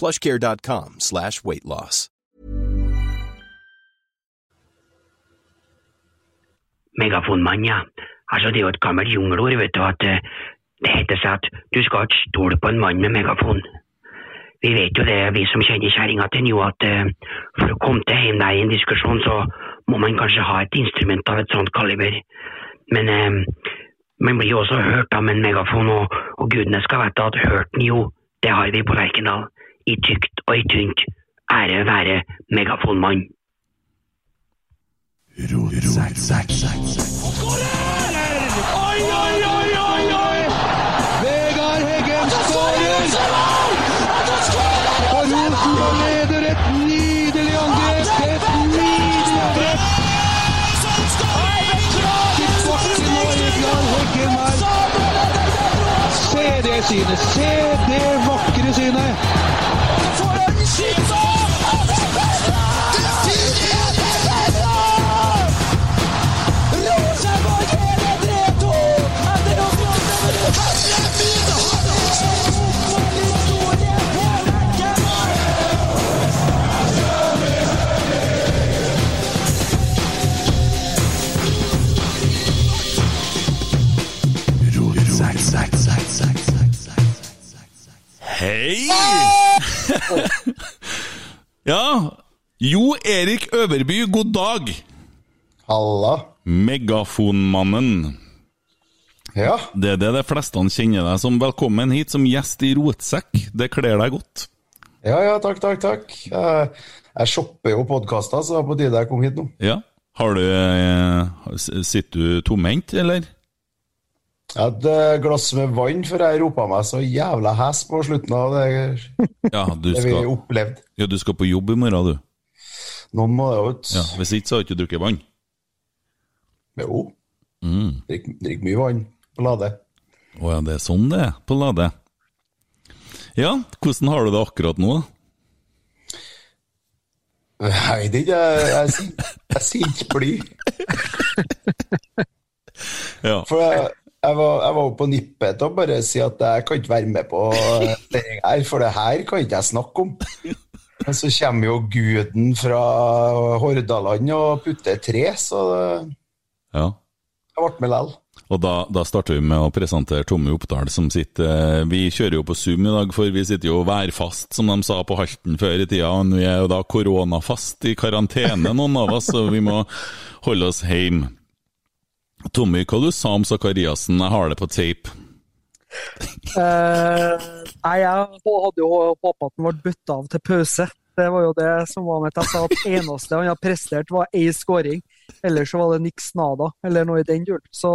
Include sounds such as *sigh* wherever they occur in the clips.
plushcare.com slash weight loss. Megafonmann, ja. Altså, det er jo et gammelt jungelord, vet du, at det heter seg at du skal ikke stole på en mann med megafon. Vi vet jo det, vi som kjenner kjerringa til nå, at for å komme til hjem der i en diskusjon, så må man kanskje ha et instrument av et sånt kaliber. Men eh, man blir jo også hørt av en megafon, og, og gudene skal vite at hørten jo, det har vi på Lerkendal. I tykt og i tynt. Ære være megafonmann. Oi, oi, oi, oi, oi! Vegard Heggen skårer! Og Rosenborg leder et nydelig angrep! Et nydelig angrep! Til bakken Vegard Heggen her. Se det synet! Se det vakre synet! Hei! *laughs* ja, Jo Erik Øverby, god dag. Halla. Megafonmannen. Ja. Det er det de fleste kjenner deg som. Velkommen hit som gjest i Rotsekk. Det kler deg godt. Ja, ja, takk, takk, takk. Jeg, jeg shopper jo podkaster, så det er på tide jeg kom hit nå. Ja. Har du eh, Sitter du tomhendt, eller? Jeg hadde et glass med vann før jeg ropa meg så jævla hes på slutten av det, Ja, du det vi skal, opplevde. ja, du skal på jobb i morgen, du. Noen må jo ut. Ja, Hvis ikke, så har du ikke drukket vann. Jo. Mm. Drikk, mye vann på Lade. Å ja, det er sånn det er på Lade. Ja, hvordan har du det akkurat nå? Nei, det er ikke, jeg, sier ikke bly. Ja. For jeg, jeg var, jeg var på nippet til å bare si at jeg kan ikke være med på det her, for det her kan ikke jeg snakke om. Men så kommer jo guden fra Hordaland og putter tre, så ja. jeg ble med likevel. Og da, da starter vi med å presentere Tommy Oppdal, som sitter eh, Vi kjører jo på Zoom i dag, for vi sitter jo værfast, som de sa på Halten før i tida. Og nå er jo da koronafast i karantene, noen av oss, så vi må holde oss hjemme. Tommy, hva du sa om Sakariassen? Jeg har det på tape. uh, nei, jeg hadde jo håpa at han ble bytta av til pause. Det var jo det som var mitt. Jeg sa at eneste han har prestert, var ei skåring. Ellers så var det niks nada, eller noe i den duren. Så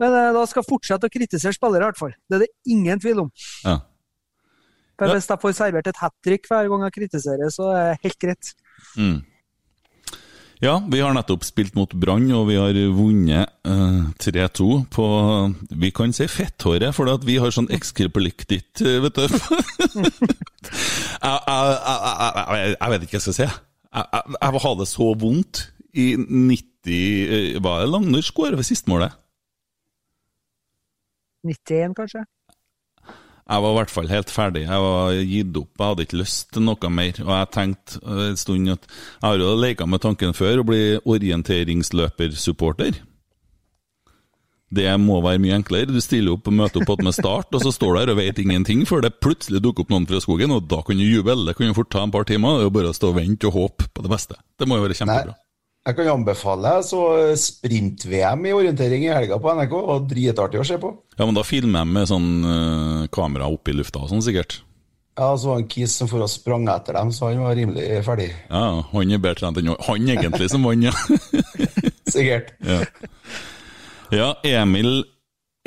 Men uh, da skal jeg fortsette å kritisere spillere, i hvert fall. Det er det ingen tvil om. Ja. For. Hvis jeg får servert et hat trick hver gang jeg kritiserer, så er det helt greit. Mm. Ja, vi har nettopp spilt mot Brann, og vi har vunnet eh, 3-2 på Vi kan si fetthåret, for vi har sånn ekskripliktitt, eh, vet du. *laughs* jeg, jeg, jeg, jeg, vet ikke hva jeg skal si. Jeg, jeg, har det så vondt i 90 eh, Hva er det Langner skårer vi sistmålet? 91, kanskje? Jeg var i hvert fall helt ferdig. Jeg var gitt opp. Jeg hadde ikke lyst til noe mer. Og jeg tenkte en stund at Jeg har jo leka med tanken før å bli orienteringsløpersupporter. Det må være mye enklere. Du stiller opp og møter opp med start, og så står du der og vet ingenting før det plutselig dukker opp noen fra skogen, og da kan du juble. Det kan jo fort ta en par timer. Det er jo bare å stå og vente og håpe på det beste. Det må jo være kjempebra. Jeg kan anbefale så sprint-VM i orientering i helga på NRK, og dritartig å se på. Ja, men da filmer jeg med sånn uh, kamera oppe i lufta og sånn, sikkert. Ja, så var det en kis som for å sprang etter dem, så han var rimelig ferdig. Ja, han er bedre trent enn han egentlig som vant, ja. *laughs* Sikkert. ja. ja, Emil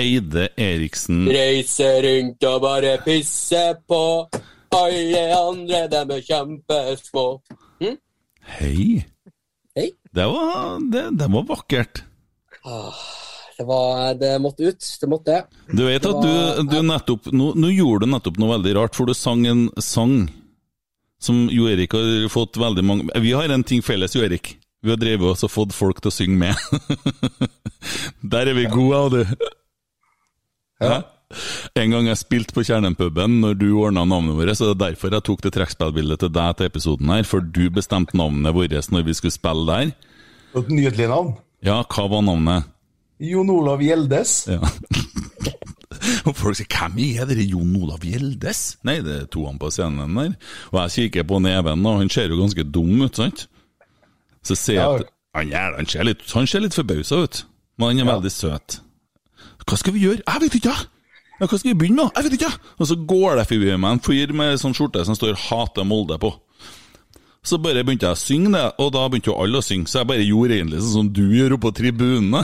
Eide Eriksen Reise rundt og bare pisse på. Alle andre, dem er kjempesmå. Hm? Hei. Det var, det, det var vakkert. Det, var, det måtte ut. Det måtte. Du vet at du, du nettopp nå, nå gjorde du nettopp noe veldig rart, for du sang en sang som Jo Erik har fått veldig mange Vi har en ting felles, Jo Erik. Vi har drevet oss og fått folk til å synge med. *laughs* Der er vi gode, av du. Ja. En gang jeg spilte på Kjernen-puben når du ordna navnet vårt, så det er derfor jeg tok det trekkspillbildet til deg til episoden her, for du bestemte navnet vårt når vi skulle spille der. Et nydelig navn. Ja, hva var navnet? Jon Olav Gjeldes. Ja. *laughs* Og folk sier 'hvem er dere Jon Olav Gjeldes?' Nei, det er to han på scenen der. Og jeg kikker på Neven, og han ser jo ganske dum ut, sant? Så ser jeg at han, er, han ser litt, han ser litt forbausa ut, men han er veldig søt. Hva skal vi gjøre? Jeg vet ikke! Ja, hva skal vi begynne med? Jeg vet ikke! Og så går det forbi meg en fyr med sånn skjorte som står 'Hater Molde' på. Så bare begynte jeg å synge det, og da begynte jo alle å synge, så jeg bare gjorde egentlig sånn som du gjør oppe på tribunene.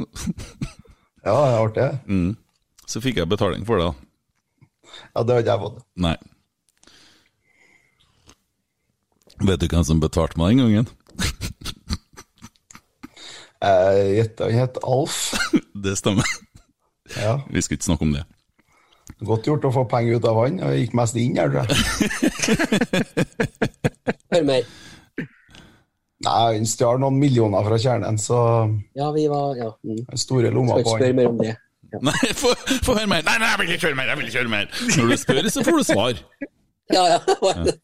*laughs* Ja, det er artig. Mm. Så fikk jeg betaling for det, da. Ja, det har ikke jeg fått. Nei. Vet du hvem som betalte meg den gangen? *laughs* Jeg gjetter han het Alf. *laughs* Det stemmer. Ja. Vi skal ikke snakke om det. Godt gjort å få penger ut av han. og gikk mest inn her, tror jeg. *laughs* Hør mer. Nei, han stjal noen millioner fra kjernen, så Ja, vi var Ja. Mm. store lommer Skal på ikke spørre mer om det. *laughs* Nei, få få høre mer! Nei, nei, jeg vil ikke høre mer! jeg vil ikke høre mer Når du spør, så får du svar. *laughs* Ja, ja. Jeg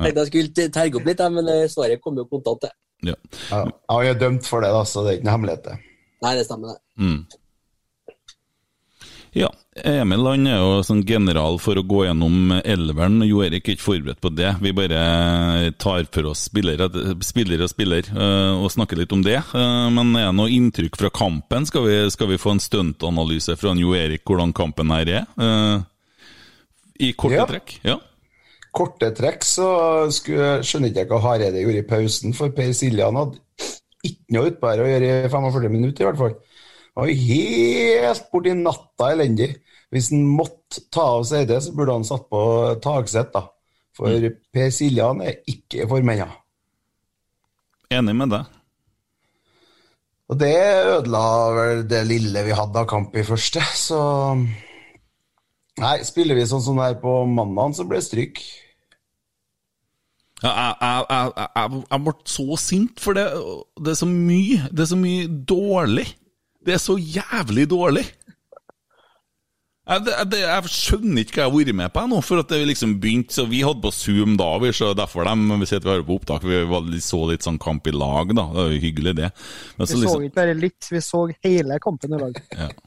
tenkte jeg skulle terge opp litt, men eh, svaret kom jo kontant, det. Ja. Ja, Jeg er dømt for det, da, så det er ikke noe hemmelighet. Nei, det stemmer, det. Mm. Ja, Emil han er jo sånn general for å gå gjennom elveren. Jo Erik er ikke forberedt på det. Vi bare tar for oss spiller, spiller og spiller eh, og snakker litt om det. Eh, Men er det noe inntrykk fra kampen? Skal vi, skal vi få en stuntanalyse fra Jo Erik hvordan kampen her er? Eh, I korte Ja. trekk? Ja. Korte trekk så skulle, skjønner ikke jeg hva Hareide gjorde i pausen, for Per Siljan hadde ikke noe utpå her å gjøre i 45 minutter, i hvert fall. Var helt borti natta elendig. Hvis han måtte ta av seg det, så burde han satt på taksett, da. For Per Siljan er ikke i form ennå. Enig med deg. Og det ødela vel det lille vi hadde av kamp i første, så Nei, spiller vi sånn som det her på mandag, så blir det stryk. Ja, jeg, jeg, jeg, jeg ble så sint, for det, det er så mye Det er så mye dårlig. Det er så jævlig dårlig. Jeg, det, jeg skjønner ikke hva jeg har vært med på nå, for at det liksom begynte så Vi hadde på Zoom da, vi, så derfor de, vi sitter vi har på opptak. Vi så litt sånn kamp i lag, da. Det var jo hyggelig, det. Men Vi så liksom, ikke bare litt, vi så hele kampen i lag. ja. *laughs*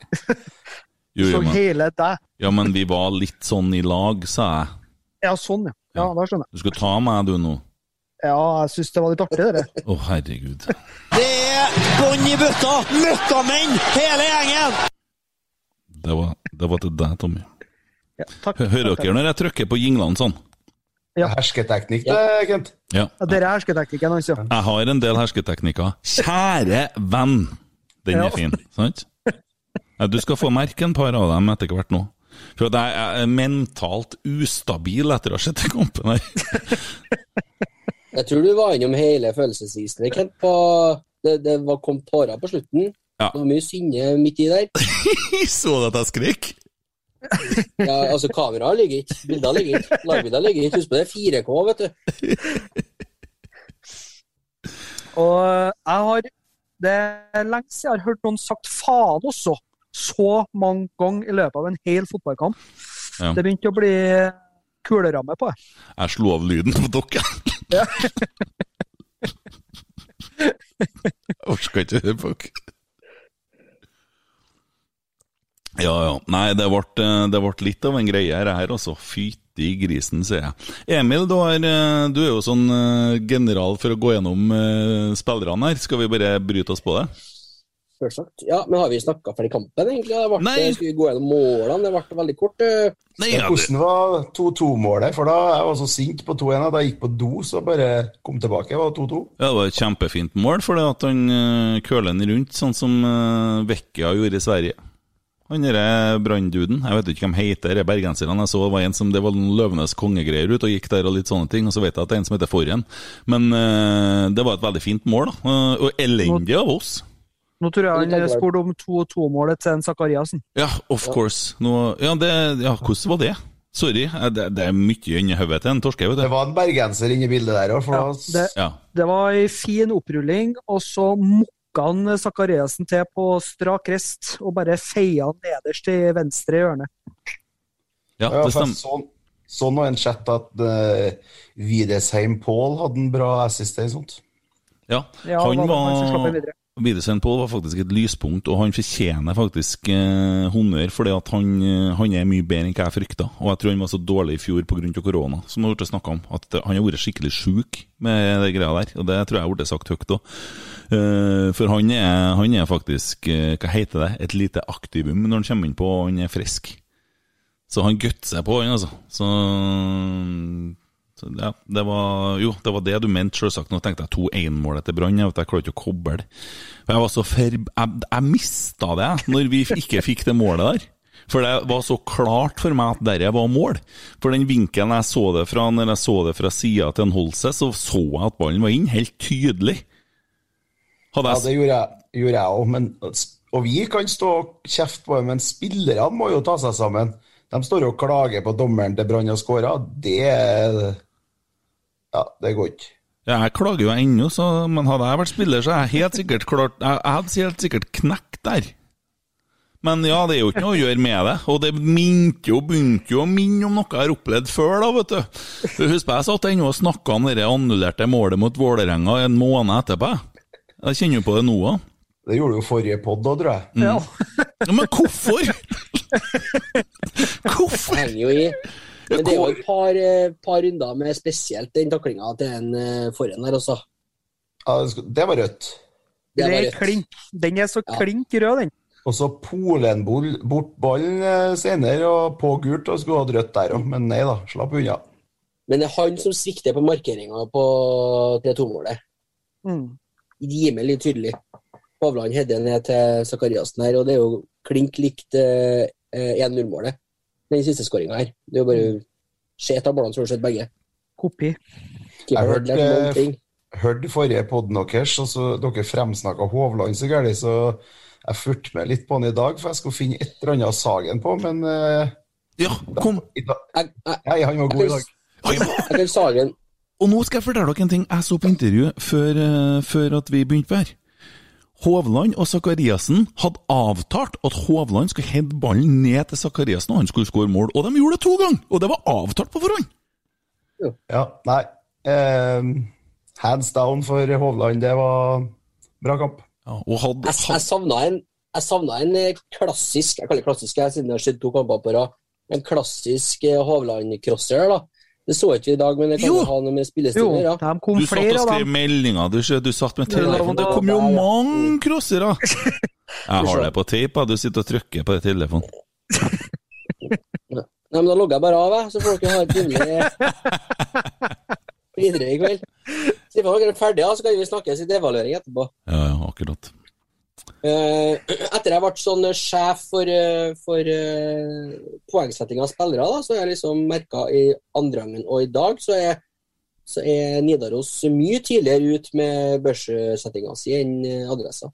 Jo, vi så men, hele deg. ja, men vi var litt sånn i lag, sa jeg. Ja, sånn, ja. Ja, da skjønner jeg. Du skal ta meg, du, nå. Ja, jeg syns det var litt artig, det. Å, herregud. Det er bånn i bøtta! Møkkamenn, hele gjengen! Det var, det var til deg, Tommy. Ja, takk. Hører dere når jeg trykker på jinglene sånn? Ja. Hersketeknikk, det, Kent. Ja. Ja, Dere er hersketeknikken altså. Jeg har en del hersketeknikker. Kjære venn! Den Ja. er fin, sant? Ja, du skal få merke en par av dem etter hvert nå. For jeg er mentalt ustabil etter å ha sett den kampen her. Jeg tror du var innom hele følelsesisen. Kent. På, det, det var kom tårer på slutten. Ja. Det var mye sinne midt i der. *laughs* Så du at jeg skrek? *laughs* Ja, altså, kameraet ligger ikke, bildene ligger ikke, lagbildene ligger ikke. Husk på det er 4K, vet du. *laughs* Og jeg har Det er lenge siden jeg har hørt noen sagt faen også, så mange ganger i løpet av en hel fotballkamp. Ja. Det begynte å bli kuleramme på det. Jeg slo av lyden på dere. Ja. *laughs* Orka ikke høre på. Ja, ja. Nei, det ble, eh, det ble litt av en greie her, her altså. Fytti grisen, sier jeg. Emil, du, har, eh, du er jo sånn eh, general for å gå gjennom spillerne her. Skal vi bare bryte oss på det? Selvsagt. Ja, men har vi snakka ferdig kampen, egentlig? Det ble, Nei. Skulle vi gå gjennom målene? Det ble veldig kort. eh. Nei, ja, Hvordan var 2-2-målet? For da jeg var så sint på 2-1 at jeg gikk på do, så bare kom tilbake. Det var 2-2. ja, det var et kjempefint mål, for at han uh, køler den rundt, sånn som uh, Vecchia gjorde i Sverige. Han derre brannduden, jeg vet ikke hvem heter, de bergenserne. Jeg så det var en som det var noen Løvenes kongegreier ut, og gikk der og litt sånne ting. Og så vet jeg at det er en som heter Forhen. Men uh, det var et veldig fint mål, da. Eh, og elendig av oss. Nå tror jeg han Litt spurte om 2-2-målet til en Zakariassen. Ja, of course. Nå, ja, det, ja, hvordan var det? Sorry, eh, det, det er mye inni hodet til en torske, Det var en bergenser inne i bildet der òg, Ja, det, Ja. det var ei fin opprulling, og så mokka han Zakariassen til på strak rest og bare feia han nederst i venstre hjørne. ja, det stemmer. så, så nå en chat at uh, Widesheim Pål hadde en bra assist eller sånt. Ja, Ja, han det var han var Widersen Pål var faktisk et lyspunkt, og han fortjener faktisk eh, honnør, fordi han, eh, han er mye bedre enn hva jeg frykta. Og jeg tror han var så dårlig i fjor pga. korona, som det har snakka om. At han har vært skikkelig sjuk med det greia der, og det tror jeg blitt sagt høyt òg. for han er, han er faktisk, eh, hva heter det, et lite aktivum når han kommer inn på og han er frisk. Så han gutser seg på, han altså. Så, så ja, det var Jo, det var det du mente, selvsagt. Nå tenkte jeg 2-1-målet til Brann. Jeg jeg klarer ikke å koble. Jeg var så for... Jeg, jeg mista det når vi ikke fikk det målet der. For det var så klart for meg at dette var mål. For den vinkelen jeg så det fra, når jeg så det fra sida til en Holse, så så jeg at ballen var inn, helt tydelig. Hadde Ja, det gjorde jeg, òg, Og vi kan stå og kjefte på det, men spillerne må jo ta seg sammen. De står og klager på dommeren til Brann har skåra. Det er- Ja, det går ikke. Ja, jeg klager jo ennå, så, men hadde jeg vært spiller, så hadde jeg helt sikkert klart Jeg, hadde helt sikkert knekt der. Men ja, det er jo ikke noe å gjøre med det. Og det minte jo, begynte jo å minne om noe jeg har opplevd før, da, vet du. Du Husker jeg satt ennå og snakka om det annullerte målet mot Vålerenga en måned etterpå. Jeg kjenner jo på det nå òg. Det gjorde jo forrige pod òg, tror jeg. Ja. Ja, men hvorfor? *laughs* Hvorfor? Men det er jo et par, eh, par runder med spesielt den taklinga til en foran forhen der, altså. Ja, det var rødt. Det var er rødt. klink. Den er så Ja. klink rød, den. Og så Polen bort ballen eh, senere, og på gult, og skulle hatt rødt der òg. Men nei da, slapp unna. Men det er han som svikter på markeringa på 3-2-målet. Mm. Rimelig tydelig. Pavland header ned til Sakariassen her, og det er jo klink likt eh, eh, 1-0-målet. Den siste skåringa her. Det er jo bare Se et av målene, så har du sett begge. Kopi. Jeg hørte-. Hørte forrige podden deres, og så dere fremsnakka Hovland så gærent, så jeg fulgte med litt på han i dag, for jeg skulle finne et eller annet Sagen på, men eh, Ja, kom. Da, da, Jeg, han var god i dag. jeg kan Sagen Og nå skal jeg fortelle dere en ting. Jeg så på intervjuet før, eh, før at vi begynte på her. Hovland og Zakariassen hadde avtalt at Hovland skulle hente ballen ned til Zakariassen, og han skulle skåre mål. Og de gjorde det to ganger! Og det var avtalt på forhånd! Ja, nei. Eh, hands down for Hovland, det var bra kamp. Ja, og hadde, Jeg, jeg savna en, en eh, klassisk Jeg kaller det klassisk jeg, siden jeg har sett to kamper på rad. En klassisk eh, Hovland-crosser. da. Det så ikke vi i dag, men det kan Jo. ha noe med spillestil Jo, å gjøre. de kom du satt og skrev meldinger, du, du satt med telefonen. Det kom jo Ja, ja. mange crossere! *laughs* Jeg har det på tape, du sitter og trykker på telefonen. Nei, men Da logger jeg bare av, jeg, så får dere ha et trivelig *laughs* videre i kveld. Så når dere er ferdige, så kan vi snakkes i evaluering etterpå. Ja, ja, akkurat. Eh, *clears throat* etter jeg ble sånn eh, sjef for, eh, for poengsetting av spillere, da, så har jeg liksom merka i andregangen og i dag, så er så er Nidaros mye tidligere ut med børssettinga si enn Adressa.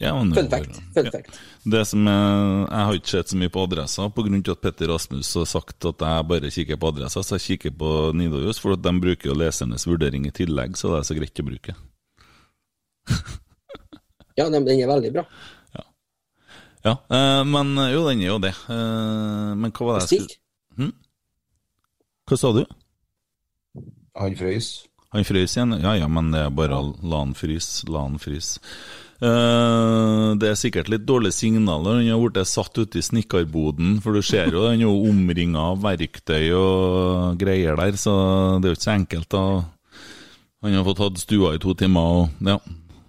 Ja, men, Fun fact. Fun fact. Det som jeg, Jeg har ikke sett så mye på adressa pga. at Petter Rasmus har sagt at jeg bare kikker på adressa, så jeg kikker på Nidaros, for at de bruker jo lesernes vurdering i tillegg, så det er så greit å bruke. *laughs* Ja, den den er veldig bra. Ja, eh, men jo, den er jo det. Eh, men hva var det jeg skulle hm? Hva sa du? Han frøys. Han frøs igjen? Ja ja, men det er bare å la han fryse. La han fryse. Uh, det er sikkert litt dårlige signaler. Han har blitt satt ute i snekkerboden, for du ser jo han er jo omringa av verktøy og greier der, så det er jo ikke så enkelt. da. Han har fått hatt stua i to timer, og ja.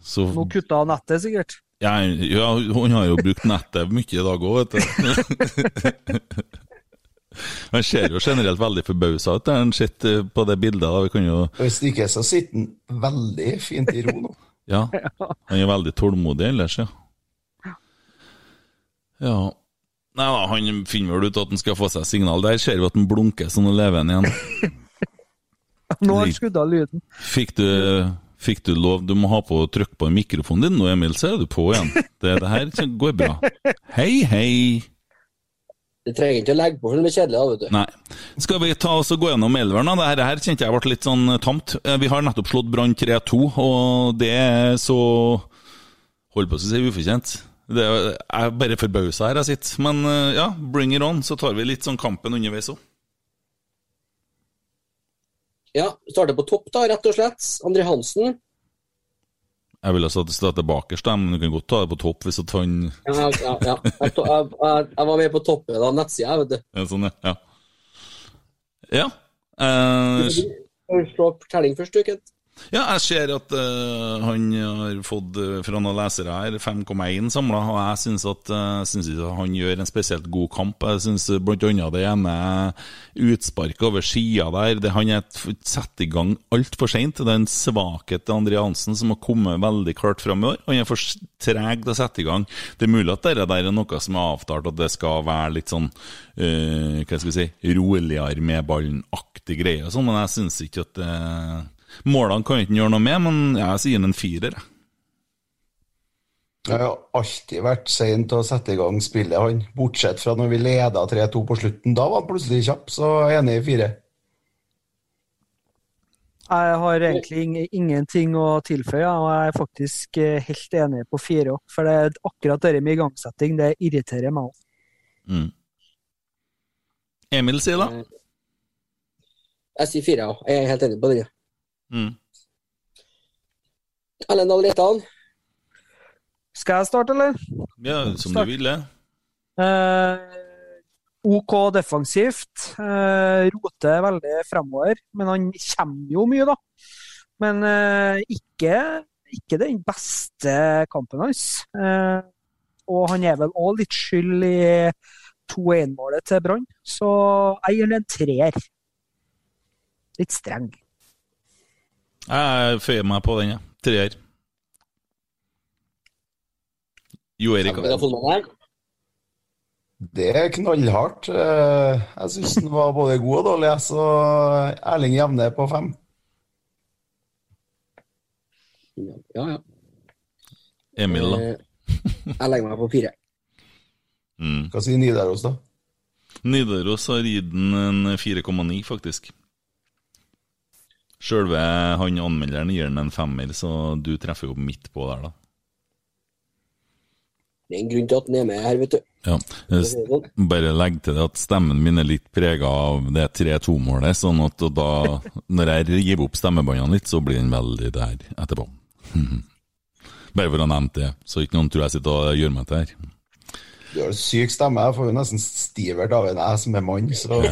Så Nå kutta han nettet, sikkert. ja, ja, hun har jo brukt nettet mye i dag òg, vet du. *laughs* Han ser jo generelt veldig forbausa ut. Han sett eh, på det bildet. da, vi kan jo... Hvis ikke så sitter han veldig fint i ro nå. *laughs* Ja, han er veldig tålmodig ellers, ja. Ja Nei da, han finner vel ut at han skal få seg signal. Der ser vi at han blunker så nå lever han igjen. *laughs* Nå har han skrudd av lyden. Fikk du, fikk du lov Du må ha på trykk på mikrofonen din nå, Emil, så er du på igjen. Det, det her går bra. Hei, hei. Du trenger ikke å legge på, for det blir kjedelig da, vet du. Nei. Skal vi ta oss og gå gjennom elveren? da? Det her, kjente jeg ble litt sånn tamt. Eh, Vi har nettopp slått Brann 3-2, og det er så Hold på å si ufortjent. Det er, er bare forbausa her jeg sitter. Men eh, ja, bring it on, så tar vi litt sånn kampen underveis òg. Ja, starter på topp, da, rett og slett. André Hansen. Jeg ville satt at det bakerst, men du kan godt ta det på topp hvis at han Ja, ja, ja. Jeg, to- jeg, jeg, jeg var med på toppen av nettsida, vet du. Ja, Sånn, ja. Ja. Eh, Skal du slå du, først, du, Kent? Ja, jeg ser at uh, han har fått eh, fra noen lesere her 5,1 samla, og jeg syns at uh, han gjør en spesielt god kamp. Jeg syns bl.a. det ene utsparket over skia der det, Han er satt i gang altfor seint. Det er en svakhet til André Hansen som har kommet veldig klart fram i år. Han er for treg til å sette i gang. Det er mulig at det der er noe som er avtalt, at det skal være litt sånn uh, hva skal vi si, roligere med ballen-aktig greie, sånn, men jeg syns ikke at det Målene kan ikke gjøre noe med, men jeg sier en firer. jeg. Jeg har alltid vært sein til å sette i gang spillet, han. Bortsett fra når vi leda 3-2 på slutten. Da var han plutselig kjapp, så jeg er enig i fire. Jeg har egentlig ingenting å tilføye, og jeg er faktisk eh, helt enig på fire òg. For det er akkurat det med igangsetting, det irriterer meg òg. Mm. Emil sier da? Jeg sier fire, ja. Jeg er helt enig på det. ja. Mm. Erlend Alretan. Skal jeg starte, eller? Ja, som Start. du ville. Eh, OK defensivt. Eh, roter veldig fremover, men han kommer jo mye, da. Men eh, ikke, ikke den beste kampen hans. Eh, og han er vel òg litt skyld i 2-1-målet til Brann, så jeg gir ham en treer. Litt streng. Jeg føyer meg på den, jeg. Treer. Jo Erik. Det er knallhardt. Eh, Jeg syns den var både god og dårlig, så Erling Jevne på fem. Ja, ja. Emil, da? Eh, Jeg legger meg på fire. Mm. Hva sier Nidaros, da? Nidaros har gitt den en 4,9, faktisk. Sjølve han anmelderen gir den en femmer, så du treffer jo midt på der, da. Det er en grunn til at den er med her, vet du. Ja, Bare legg til det at stemmen min er litt prega av det 3-2-målet, sånn at da, når jeg gir opp stemmebåndene litt, så blir den veldig der etterpå. *laughs* Bare for å nevne det, så ikke noen tror jeg sitter og gjør meg til her. Du har syk stemme. Jeg får jo nesten stivert av en jeg som er mann, så *laughs*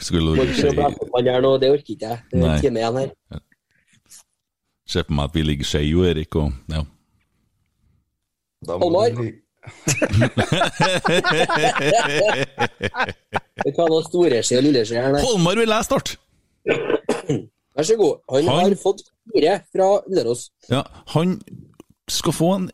Skulle du her nå, det orker ikke jeg. Det er en time igjen her. se på meg at vi ligger skei, jo, Erik, og ja. Halvor? *laughs* Vi kan ha storeskje og lilleskje her. Holmar vil jeg starte! Vær så god. Han, Han- har fått fire fra Nidaros. Ja, han skal få en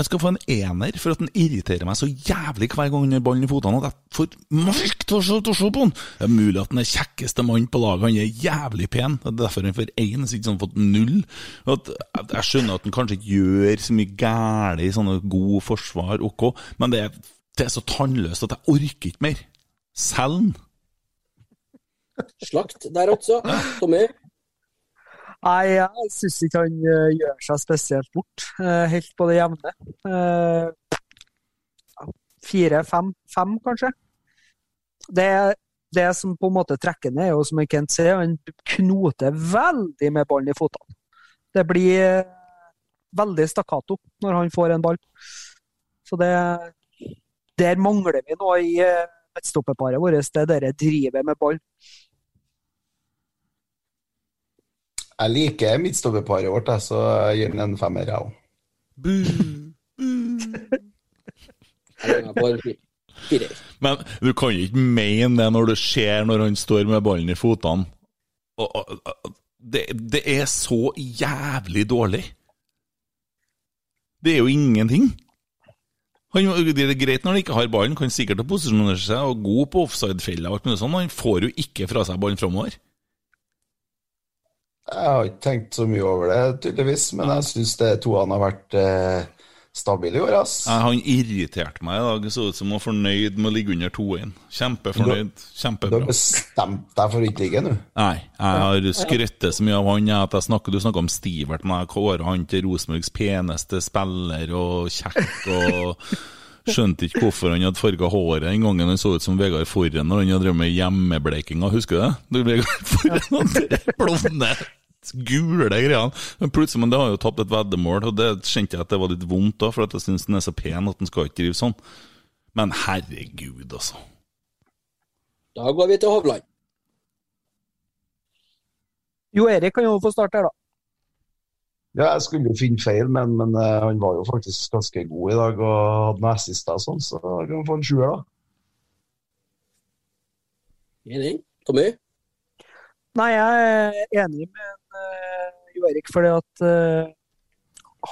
Jeg skal få en ener for at den irriterer meg så jævlig hver gang han har ballen i føttene at jeg får mørkt til å se på han. Det er mulig at han er kjekkeste mann på laget, han er jævlig pen. Det er derfor han får én, så ikke han fått null. At, jeg skjønner at han kanskje ikke gjør så mye galt i sånne gode forsvar, ok, men det er, det er så tannløst at jeg orker ikke mer. Selg den. Slakt der også. Tommy? Nei, jeg syns ikke han eh, gjør seg spesielt bort. eh, helt på det jevne. Eh, Fire, fem, fem kanskje. Det, det som på en måte trekker ned, jo som Kent se, han knoter veldig med ballen i føttene. Det blir veldig stakkato når han får en ball. Så det Der mangler vi noe i midtstopperparet vårt. Det er det drivet med ball. Jeg liker midtstopperparet vårt, så jeg gir den en femmer, jeg òg. Men du kan jo ikke mene det når du ser når han står med ballen i føttene. Det, det er så jævlig dårlig. Det er jo ingenting. Han, det er greit når han ikke har ballen, kan sikkert ha posisjonert seg og god på offside-fella, men han får jo ikke fra seg ballen framover. Jeg har ikke tenkt så mye over det, tydeligvis, men jeg syns to han har vært eh, stabile i år, ass. Nei, Han irriterte meg i dag. Det så ut som han var fornøyd med å ligge under 2-1. Kjempefornøyd. Du har bestemt deg for å ikke ligge nå? Nei, jeg har skrytt så mye av han at jeg snakker, Du snakker om Stivert, men jeg kårer han til Rosenborgs peneste spiller og kjekk og Skjønte ikke hvorfor han hadde farga håret den gangen han så ut som Vegard Forren når han hadde drevet med hjemmebleikinga, husker du det? Det Vegard Forren hadde blonde, gule greiene. Men plutselig, men det har jo tapt et veddemål, og det kjente jeg at det var litt vondt da, for at jeg syns han er så pen at han skal ikke drive sånn. Men herregud, altså. Da går vi til Hovland. Jo Erik kan jo få starte her, da. Ja, jeg skulle jo finne feil, men, men uh, han var jo faktisk ganske god i dag og hadde noen assister og sånn, så da kan få en sjuer, da. Enig. Tommy? Nei, jeg er enig med uh, Jo Erik, fordi at uh,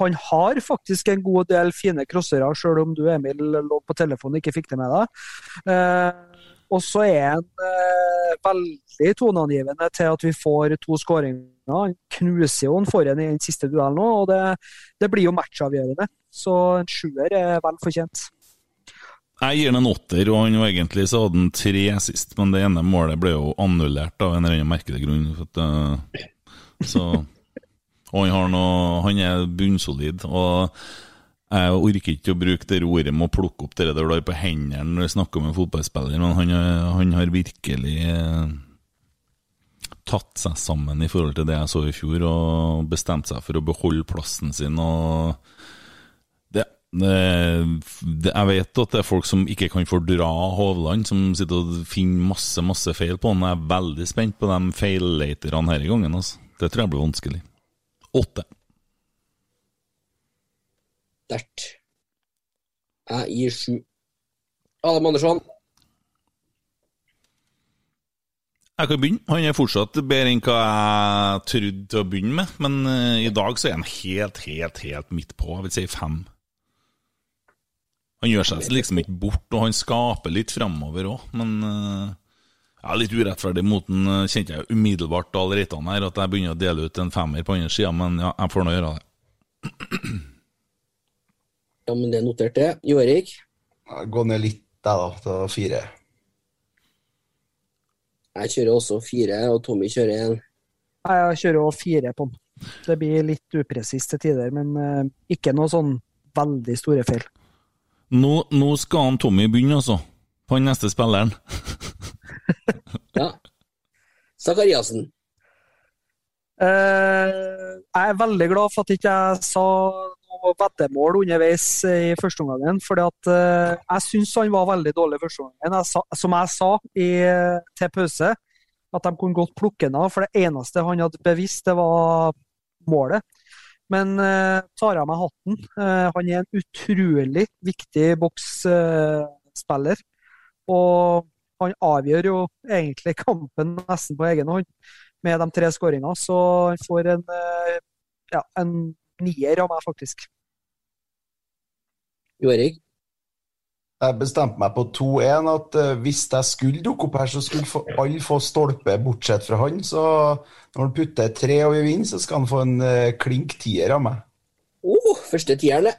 han har faktisk en god del fine crossere, selv om du Emil lå på telefonen og ikke fikk det med deg. Uh, og så er han eh, veldig toneangivende til at vi får to skåringer. Han knuser jo han foran i den siste duellen òg, og det, det blir jo matchavgjørende. Så en sjuer er vel fortjent. Jeg gir den en åtter, og han var egentlig så hadde han tre sist, men det ene målet ble jo annullert av en eller annen merkelig grunn. At, eh, så, *laughs* og han, noe, han er bunnsolid. og jeg orker ikke å bruke det ordet med å plukke opp det der du har på hendene når du snakker med en fotballspiller, men han, han har virkelig eh, tatt seg sammen i forhold til det jeg så i fjor, og bestemt seg for å beholde plassen sin. og det, det, jeg vet at det er folk som ikke kan fordra Hovland, som sitter og finner masse masse feil på han. Jeg er veldig spent på de feilleterne i gangen. Altså. Det tror jeg blir vanskelig. Åtte. Sterkt. Jeg gir sju. Adam Andersson? Jeg kan begynne. Han er fortsatt bedre enn hva jeg trodde til å begynne med, men uh, i dag så er han helt, helt, helt midt på. Jeg vil si fem. Han gjør seg liksom ikke bort, og han skaper litt fremover òg, men jeg ja, Litt urettferdig mot den uh, kjente jeg umiddelbart allerede Reitan her, at jeg begynner å dele ut en femmer på andre sida, men ja, jeg får nå gjøre det. Ja, men det noterte jeg. det. Jo Erik? Gå ned litt, jeg, da, til fire. Jeg kjører også fire, og Tommy kjører én. Jeg kjører også fire på den. Det blir litt upresist til tider, men eh, ikke noe sånn veldig store feil. Nå, nå skal han Tommy begynne, altså. På den neste spilleren. *laughs* Ja. Sakariassen. Eh, jeg er veldig glad for at ikke jeg sa noe veddemål underveis i første omgangen. For uh, jeg syns han var veldig dårlig første omgangen. Som jeg sa i, til pause, at de kunne godt plukke ham av. For det eneste han hadde bevisst, det var målet. Men uh, tar av meg hatten. Uh, han er en utrolig viktig boksspiller. og han avgjør jo egentlig kampen nesten på egen hånd med de tre skåringene. Så han får en, eh, ja, en nier av meg, faktisk. Jo Erik? Jeg bestemte meg på 2-1 at eh, hvis jeg skulle dukke opp her, så skulle alle få stolpe bortsett fra han. Så når han putter tre og vi vinner, så skal han få en eh, klink tier av meg. Oh, første tieren, det.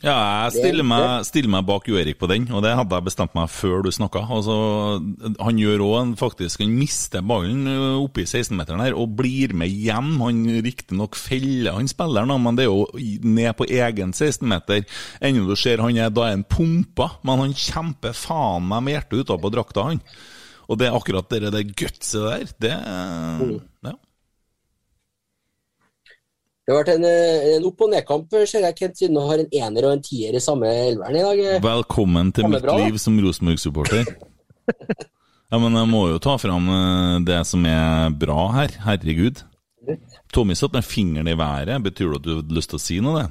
Ja, jeg stiller meg, stiller meg bak Jo Erik på den, og det hadde jeg bestemt meg før du snakka. Altså, han gjør òg faktisk Han mister ballen ø, oppe i 16-meteren her og blir med hjem. Han riktignok feller han spilleren, men det er jo ned på egen 16-meter. Ennå du ser han er da han pumpa, men han kjemper faen meg med hjertet utapå drakta, han. Og det er akkurat det, det gutset der, det ja. Det har vært en, eh, en opp- og nedkamp, ser jeg, Kent, siden du har en ener og en tier i samme elveren i dag. Velkommen til mitt bra, liv som Rosenborg-supporter. Ja, men jeg må jo ta fram eh, det som er bra her. Herregud. Tommy satt med fingeren i været. Betyr det at du hadde lyst til å si noe? det?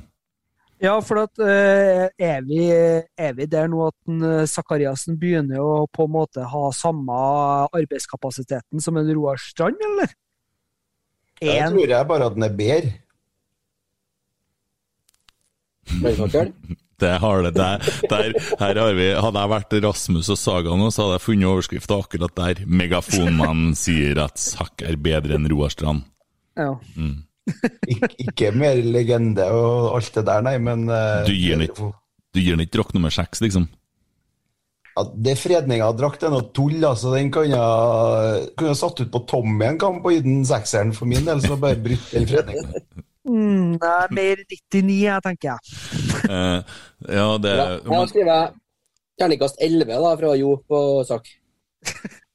Ja, for at, eh, er, vi, er vi der nå at en, eh, begynner å på en måte ha samme arbeidskapasiteten som en Roar Strand, eller? Jeg tror jeg bare at den er bedre. Brannfakkel. *laughs* Det har det der, der her har vi, Hadde jeg vært Rasmus og Saga nå, så hadde jeg funnet overskrifta akkurat der. Megafonmannen sier at Sakk er bedre enn Roar Strand. ja. Ik ikke mer legende og alt det der, nei, men uh, Du gir den ikke, drakt nummer seks, liksom? Ja, det fredninga av drakt er noe tull, altså. Den jeg kunne jeg satt ut på Tommy en kamp og gitt den sekseren for min del, så bare brutt den fredninga. *laughs* Mm, det er mer 99, jeg tenker jeg. uh, ja, det Ja, jeg har skrevet terningkast 11 da, fra Jo på sak.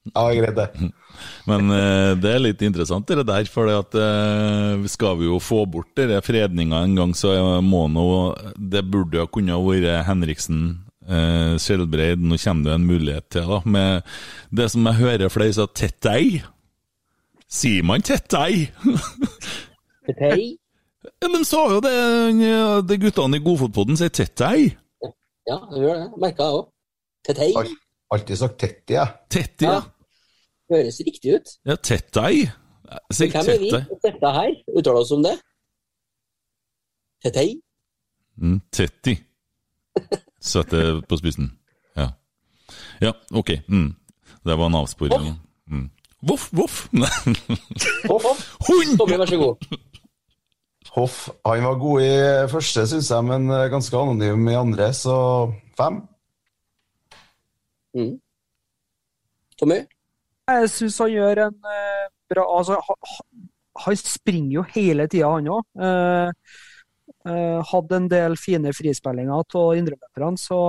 Ja, greit det. Men uh, det er litt interessant det der, for det at, uh, skal vi jo få bort denne fredninga en gang, så må nå Det burde jo kunne vært Henriksen, eh, Skjelbreid, nå kommer det en mulighet til, da. Med det som jeg hører flere sier, tettei. Sier man tettei? Petei. Ja, så sa jo det, det guttene i Godfotpodden sier tettei. Ja, det gjør det. Merka jeg òg. Tettei. Al- Alltid sagt Tetti, jeg. Tetti, ja. Høres riktig ut. Ja, tettei. Sier Hvem er vi? tettei. Dette her, uttaler oss om det? Tettei? Mm, tetti. *laughs* Sett det på spissen. Ja. Ja, ok. Mm. Det var en avsporing. Voff, Voff, *laughs* voff! voff Hund! Tommy, vær så god. Hoff han var god i første, syns jeg, men eh, ganske anonym i andre, så fem. Mm. Tommy? Jeg syns han gjør en eh, bra Altså, ha- ha- han springer jo hele tida, han òg. Eh, eh, hadde en del fine frispillinger av indreløperne, så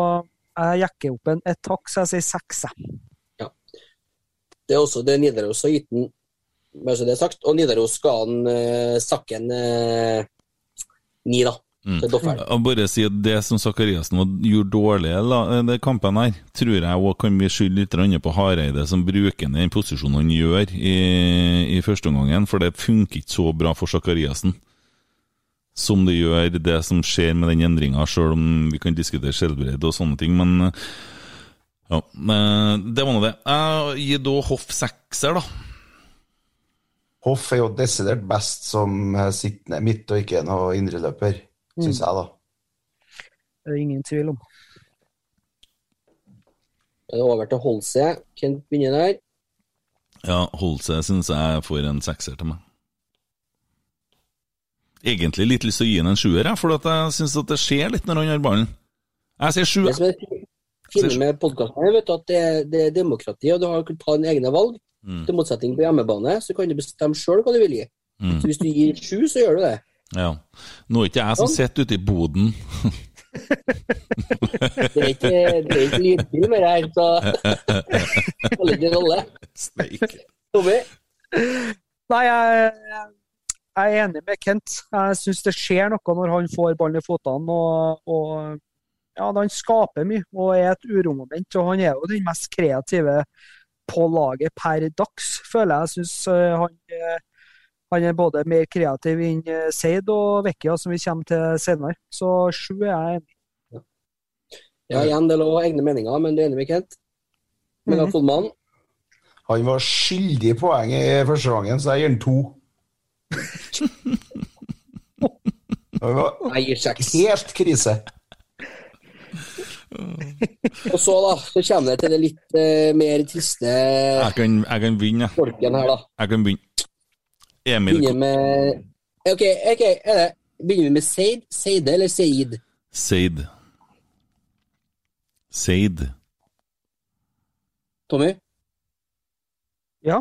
jeg jekker opp en et takk, så jeg sier seks. Ja. Det er også det Nidaros har gitt den, bare så det er sagt. Og Nidaros skal han uh, sakke en eh, ni, da. Mm. Jeg bare si at Det som Sakariassen gjorde dårlig i la- kampen, her, tror jeg også kan vi skylde litt på Hareide, som bruker den posisjonen han gjør i, i første omgang. For det funker ikke så bra for Sakariassen som det gjør det som skjer med den endringa, sjøl om vi kan diskutere skjellbredd og sånne ting. Men eh, ja, eh, det var nå det. Jeg gir da Hoff sekser, da. Hoff er jo desidert best som eh, sittende midt og ikke noe indreløper, syns jeg, da. Det er ingen tvil om. Det er over til Holse. Kent begynner der. Ja, Holse syns jeg får en sekser til meg. Egentlig litt lyst til å gi han en sjuer, for at jeg syns det skjer litt når han har ballen. Jeg sier sju. Det som er fint med podkasten, er vet at det, er- det er demokrati, og du har kunnet ta dine egne valg. Mm. Til motsetning på hjemmebane, så kan du bestemme sjøl hva du vil gi. Mm. Så hvis du gir sju, så gjør du det. Ja. Nå er ikke jeg som sitter ute i boden. *laughs* Det er ikke, det er ikke lydbil mer her, så det *laughs* spiller ikke rolle. Tommy? Nei, jeg, jeg er enig med Kent. Jeg syns det skjer noe når han får ballen i føttene. Og, og ja, han skaper mye og er et uromoment. Og han er jo den mest kreative på laget per dags, føler jeg. Jeg syns han, eh, han er både mer kreativ enn eh, Seid og Vekkia, som vi kommer til senere. Så sju er jeg enig i. Ja, igjen, det lov å ha egne meninger, men du er enig med Kent? Men Mhm. Fodman? Han var skyldig i poeng i første gangen, så jeg gir han to. *laughs* Det var Jeg gir seks. helt krise. Og så, da, så kommer det til det litt uh, mer triste Jeg kan, jeg kan begynne, folken her, da. Jeg kan begynne. Emil Begynner med OK, ok, er Begynner vi med Seid, Seide eller Seid? Seid. Seid. Tommy? Ja.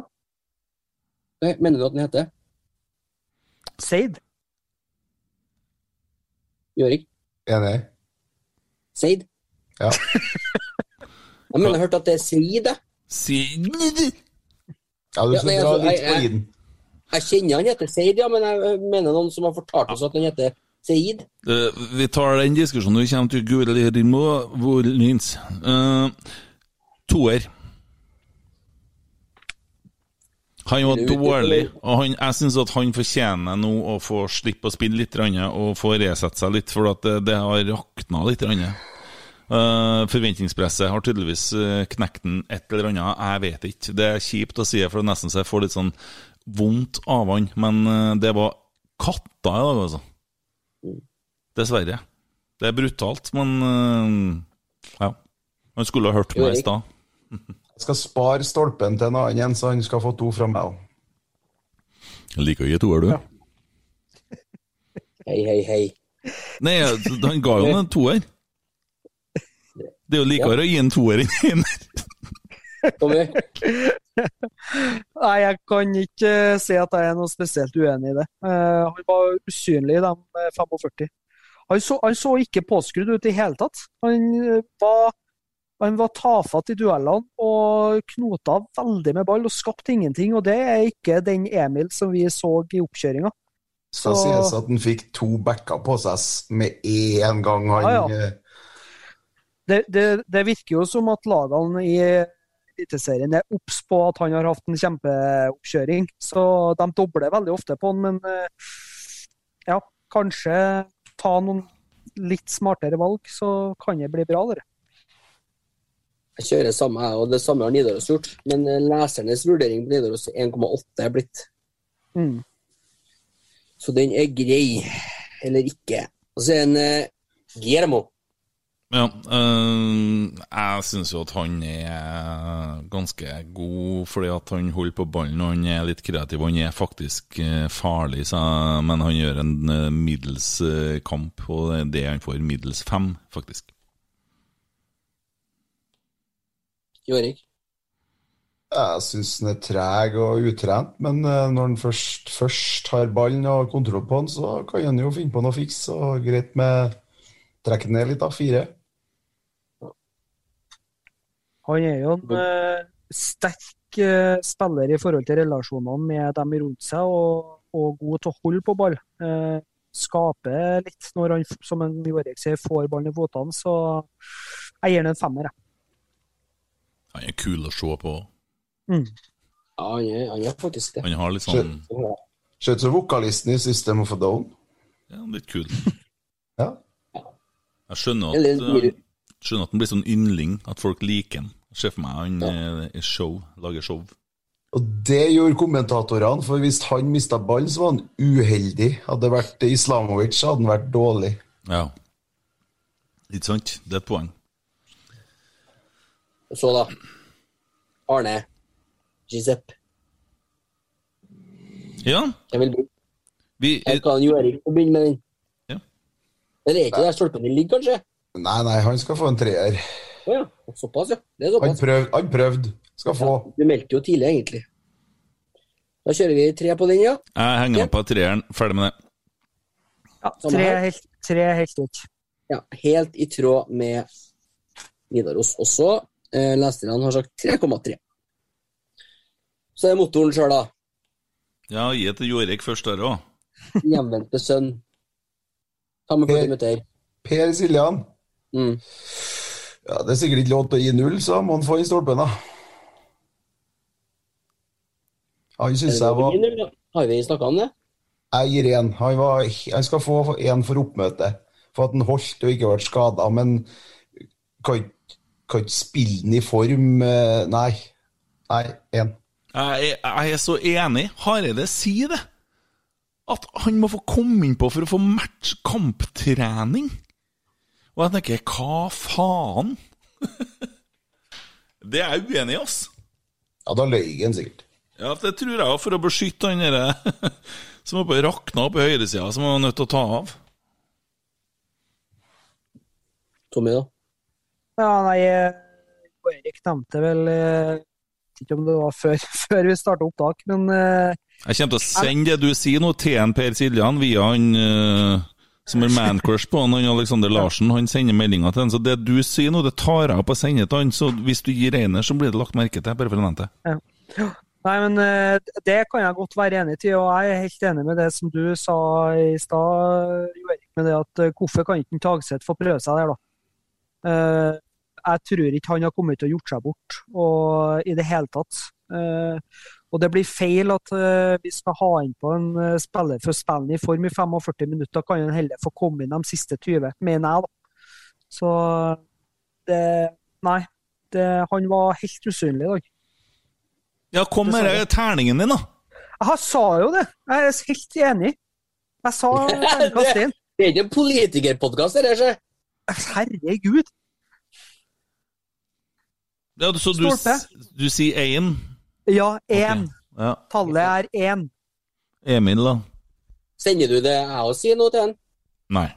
Nei, Mener du at den heter? Seid. Jorik? Enig? Seid? Ja. *laughs* Jeg men jeg hørte at det er Seid. jeg. Seid Ja, du skal ja, dra altså, litt på iden. Jeg kjenner han heter Seid, ja, men jeg mener noen som har fortalt oss at han heter Seid. Uh, vi tar den diskusjonen når vi kommer til Guri Rimo Vorlins. Uh, toer. Han var dårlig, og han, jeg syns at han fortjener nå å få slippe å spille litt og få resette seg litt, for at det, det har rakna litt. grann. Eh, forventningspresset har tydeligvis uh, knekt den et eller annet, jeg vet ikke. Det er kjipt å si det, for det er nesten så jeg får litt sånn vondt av han, men eh, det var katta i dag, altså. Dessverre. Det er brutalt, men uh, ja. Han skulle ha hørt meg i stad. Jeg skal spare stolpen til en annen så han skal få to fra meg òg. Liker å gi toer, du. *laughs* Hei, hei, hei. Nei, han ga jo *laughs* en toer. Det er jo likere å gi en toer enn en Tommy? Nei, jeg kan ikke eh, si at jeg er noe spesielt uenig i det. Uh, han var usynlig, de eh, 45. Han så, han så ikke påskrudd ut i hele tatt. Han eh, var, han var tafatt i duellene og knota veldig med ball og skapte ingenting. Og det er ikke den Emil som vi så i oppkjøringa. Skal sies at han fikk to backer på seg med én gang han Ja, ja. Det, det, det virker jo som at lagene i Eliteserien er obs på at han har hatt en kjempeoppkjøring. Så de dobler veldig ofte på han, men eh, ja, kanskje ta noen litt smartere valg, så kan det bli bra. Dere. Jeg kjører samme, jeg, og det samme har Nidaros gjort. Men eh, lesernes vurdering på Nidaros er 1,8 er blitt. Mm. Så den er grei. Eller ikke. Og så er en eh, Guillermo. Ja, øh, jeg syns jo at han er ganske god fordi at han holder på ballen og han er litt kreativ. Han er faktisk øh, farlig, så, men han gjør en middels kamp, og det er det han får middels fem, faktisk. Jorik. Jeg syns han er treg og utrent, men eh, når han først, først har ballen og kontroll på han, så kan han jo finne på noe fiks. Og greit med trekke ned litt, da. Fire. Han er jo en eh, sterk eh, spiller i forhold til relasjonene med dem rundt seg, og, og god til å holde på ball. Eh, skaper litt når han, som en Jorek sier, får ballen i føttene. Så jeg gir han en femmer. jeg. Han er kul å se på. Mm. Ja, han er, han er faktisk det. Han har litt sånn Ser ut som vokalisten i System of a Down. Ja, litt kul. Ja. Jeg skjønner at, øh, skjønner at den blir sånn yndling, at folk liker han. Ser for meg han ja. i show, lager show. Og det gjorde kommentatorene, for hvis han mista ballen, så var han uheldig. Hadde det vært Islamovic, så hadde han vært dårlig. Ja. Ikke sant? Det er et poeng. Og så, da. Arne. Giuseppe. Ja, Jeg vil begynne. vi Jeg kan Jorik få begynne med den. Ja. Men er ikke der stolpen din ligger, kanskje? Nei, nei, han skal få en treer. Å ja. Såpass, ja. Det er Han såpass. prøvde. Han prøvde. Skal få. Du meldte jo tidlig, egentlig. Da kjører vi tre på den, ja. Jeg henger meg på treeren. Ferdig med det. Ja, tre er helt, tre helt ut. ja. Helt i tråd med Nidaros. Også eh, leserne har sagt 3,3. Så er det motoren sjøl, da. Ja, gi det til Jorik først der òg. *laughs* Hjemvendte sønn. Ta med 40 minutter. Per Siljan. Mm. Ja, Det er sikkert ikke lov til å gi null, så må han få i stolpen, da. Han syns jeg var? Har vi snakka om det? Jeg gir én. Han, var, han skal få én for oppmøtet. For at han holdt og ikke ble skada. Men kan ikke- spille den i form. eh, Nei. Nei, én. Jeg, er- jeg er så enig. Hareide, si det! At han må få komme innpå for å få match kamptrening. Og jeg tenker, hva faen? *laughs* det er jeg uenig i, ass. Ja, da løy han sikkert. Ja, det tror jeg, for å beskytte han derre *laughs* som er på rakna på høyresida, som han var nødt til å ta av. Tommy, da? Ja, nei, eh, Erik nevnte vel Jeg vet ikke om det var før, *laughs* før vi starta opptak, men eh, Jeg kommer til å sende det du sier nå til en Per Siljan via han eh, som er mancrush på han, han Alexander Larsen. Han sender meldinger til han. Så det du sier nå, det tar jeg opp og sender til han. Så hvis du gir Reiner, så blir det lagt merke til. Bare for å nevne det. ja. Nei, men eh, det kan jeg godt være enig i, og jeg er helt enig med det som du sa i stad, Jo Erik, med det at eh, hvorfor kan ikke Tagseth få prøve seg der, da? Eh, jeg tror ikke han har kommet til å gjort seg bort og, i det hele tatt. Og det blir feil at uh, vi skal ha inn på en uh, spiller for å spille i form i 45 minutter. Kan han heller få komme inn de siste 20, mener jeg, da. Så det Nei. Det, han var helt usynlig i dag. Ja, kom med terningen din, da. Jeg sa jo det. Jeg er helt enig. Jeg sa *laughs* terningkast én. Det er ikke en politikerpodkast, det der, Herregud. Ja, så du, du sier én? Ja, én. Ja. Tallet er én. Emil, da? Sender du det jeg òg sier noe til han? Nei.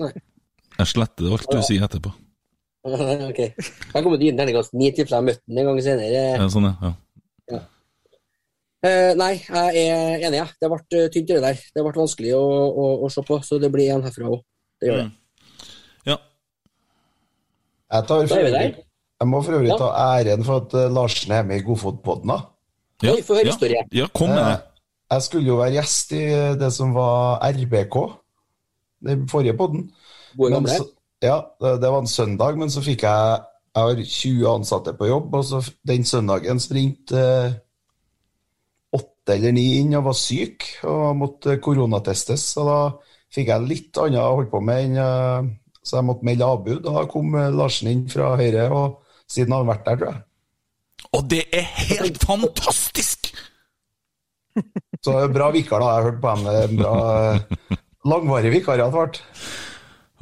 Nei. Jeg sletter alt du sier etterpå. *laughs* ok. Jeg kommer til å gi den terningkast ni til, for jeg har møtt den en gang senere. Ja, sånn, ja. ja. Eh, nei, jeg er enig. Ja. Det ble eh, tynt, det der. Det ble vanskelig å, å, å se på, så det blir en herfra òg. Det gjør det. Ja. Jeg, tar for Jeg må for øvrig Ja. ta æren for at eh, Larsen er med i Godfotpodden. Ja, Oi, få høre ja, historie. ja, kom med det. Eh, Jeg skulle jo være gjest i det som var RBK, den forrige podden. Men så- Ja, det, var en søndag, men så fikk jeg Jeg har 20 ansatte på jobb, og så den søndagen sprinte eh, åtte eller ni inn og var syk og måtte koronatestes. Så da fikk jeg litt annet å holde på med enn eh, Så jeg måtte melde avbud. Da kom eh, Larsen inn fra Høyre, og siden han har vært der, tror jeg. Og det er helt fantastisk! Så bra vikar, da. Jeg har hørt på ham. Bra eh, langvarig vikariat ble.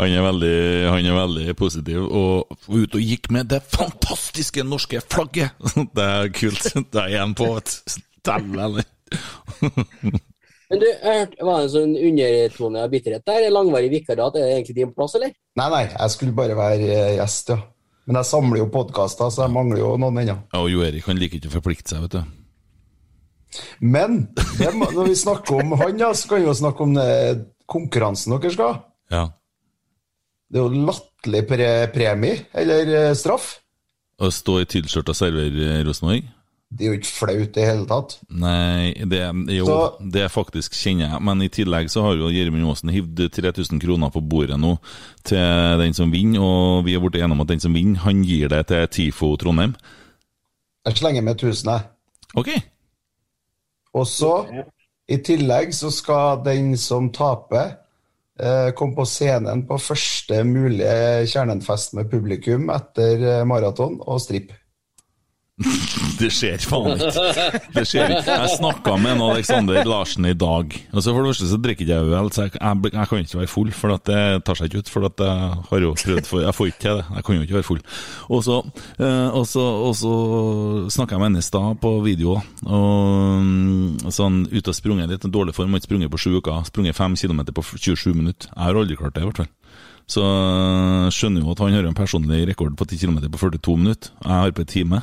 Han er veldig, han er veldig positiv, og var ute og gikk med det fantastiske norske flagget! Det er kult. Det er en på et Dæven! Men du, hørte, var det en sånn undertone av bitterhet der? Langvarig vikariat, er det egentlig din plass, eller? Nei, nei, jeg skulle bare være eh, gjest, ja. Men jeg samler jo podkaster, så jeg mangler jo noen ennå. Ja, og Jo Erik han liker ikke å forplikte seg, vet du. Men det, når vi snakker om han, ja, så kan vi jo snakke om eh, konkurransen dere skal ha. Ja. Det er jo latterlig pre premie, eller eh, straff. Å stå i tilskjørt og servere Rosenborg? Det er jo ikke flaut i det hele tatt. Nei, det, jo, Så- det faktisk kjenner jeg. Men i tillegg så har jo Gjermund Aasen hivd 3000 kroner på bordet nå til den som vinner, og vi er blitt enige om at den som vinner, han gir det til TIFO Trondheim. Jeg slenger med 1000, jeg. Ok. Og så, i tillegg, så skal den som taper, eh, komme på scenen på første mulige kjernenfest med publikum etter eh, maraton og stripp. *laughs* Det skjer faen ikke. Det skjer ikke. *laughs* Jeg snakka med en Alexander Larsen i dag. Og så For det første så drikker ikke jeg øl, så jeg, jeg, jeg kan ikke være full, for at det tar seg ikke ut. For at jeg har jo prøvd for Jeg får ikke til det. Jeg kan jo ikke være full. Og så, eh, og så, og så snakka jeg med henne i stad på video, og mm, sånn ute og sprunget litt, en dårlig form, har ikke sprunget på sju uker. Sprunget fem kilometer på 27 minutter. Jeg har aldri klart det, i hvert fall. Så skjønner jo at han har en personlig rekord på 10 km på 42 minutter. Jeg har på en time.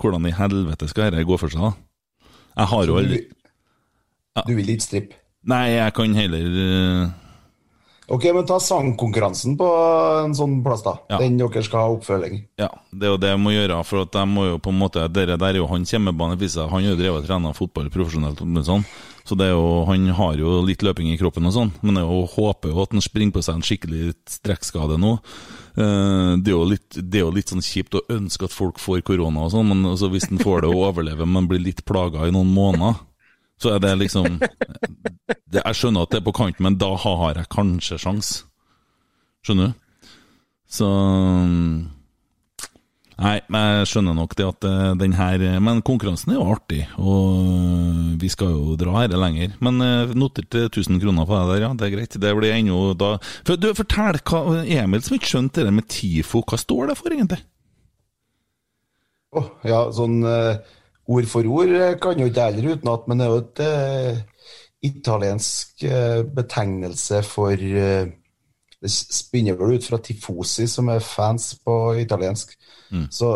Hvordan i helvete skal dette gå for seg, da? Jeg har jo aldri du, du vil ikke strippe? Nei, jeg kan heller eh, Ok, men ta sangkonkurransen på en sånn plass, da. Ja. Den dere skal ha oppfølging. Ja, det er jo det jeg må gjøre, for at jeg må jo på en måte Dere der er jo han hjemmebane. Han har jo drevet og trena fotball profesjonelt, sånn. så det er jo, han har jo litt løping i kroppen og sånn. Men jeg håper jo at han springer på seg en skikkelig strekkskade nå. Eh, Det er, jo litt, det er jo litt sånn kjipt å ønske at folk får korona og sånn, men altså hvis en får det og overlever, men blir litt plaga i noen måneder, så er det liksom det, Jeg skjønner at det er på kant, men da har jeg kanskje sjans. Skjønner du? Så Nei, men jeg skjønner nok det at eh, den her Men konkurransen er jo artig, og eh, vi skal jo dra her lenger. Men eh, noterte 1000 kroner på det der, ja. Det er greit. Det blir ennå da for, Du, Fortell, hva, Emil som ikke skjønte det med TIFO, hva står det for egentlig? Åh, ja, sånn uh, ord for ord eh, kan jo ikke jeg heller utenat, men det er jo et uh, italiensk uh, betegnelse for eh, Det spinner vel ut fra tifosi, som er fans på italiensk. Så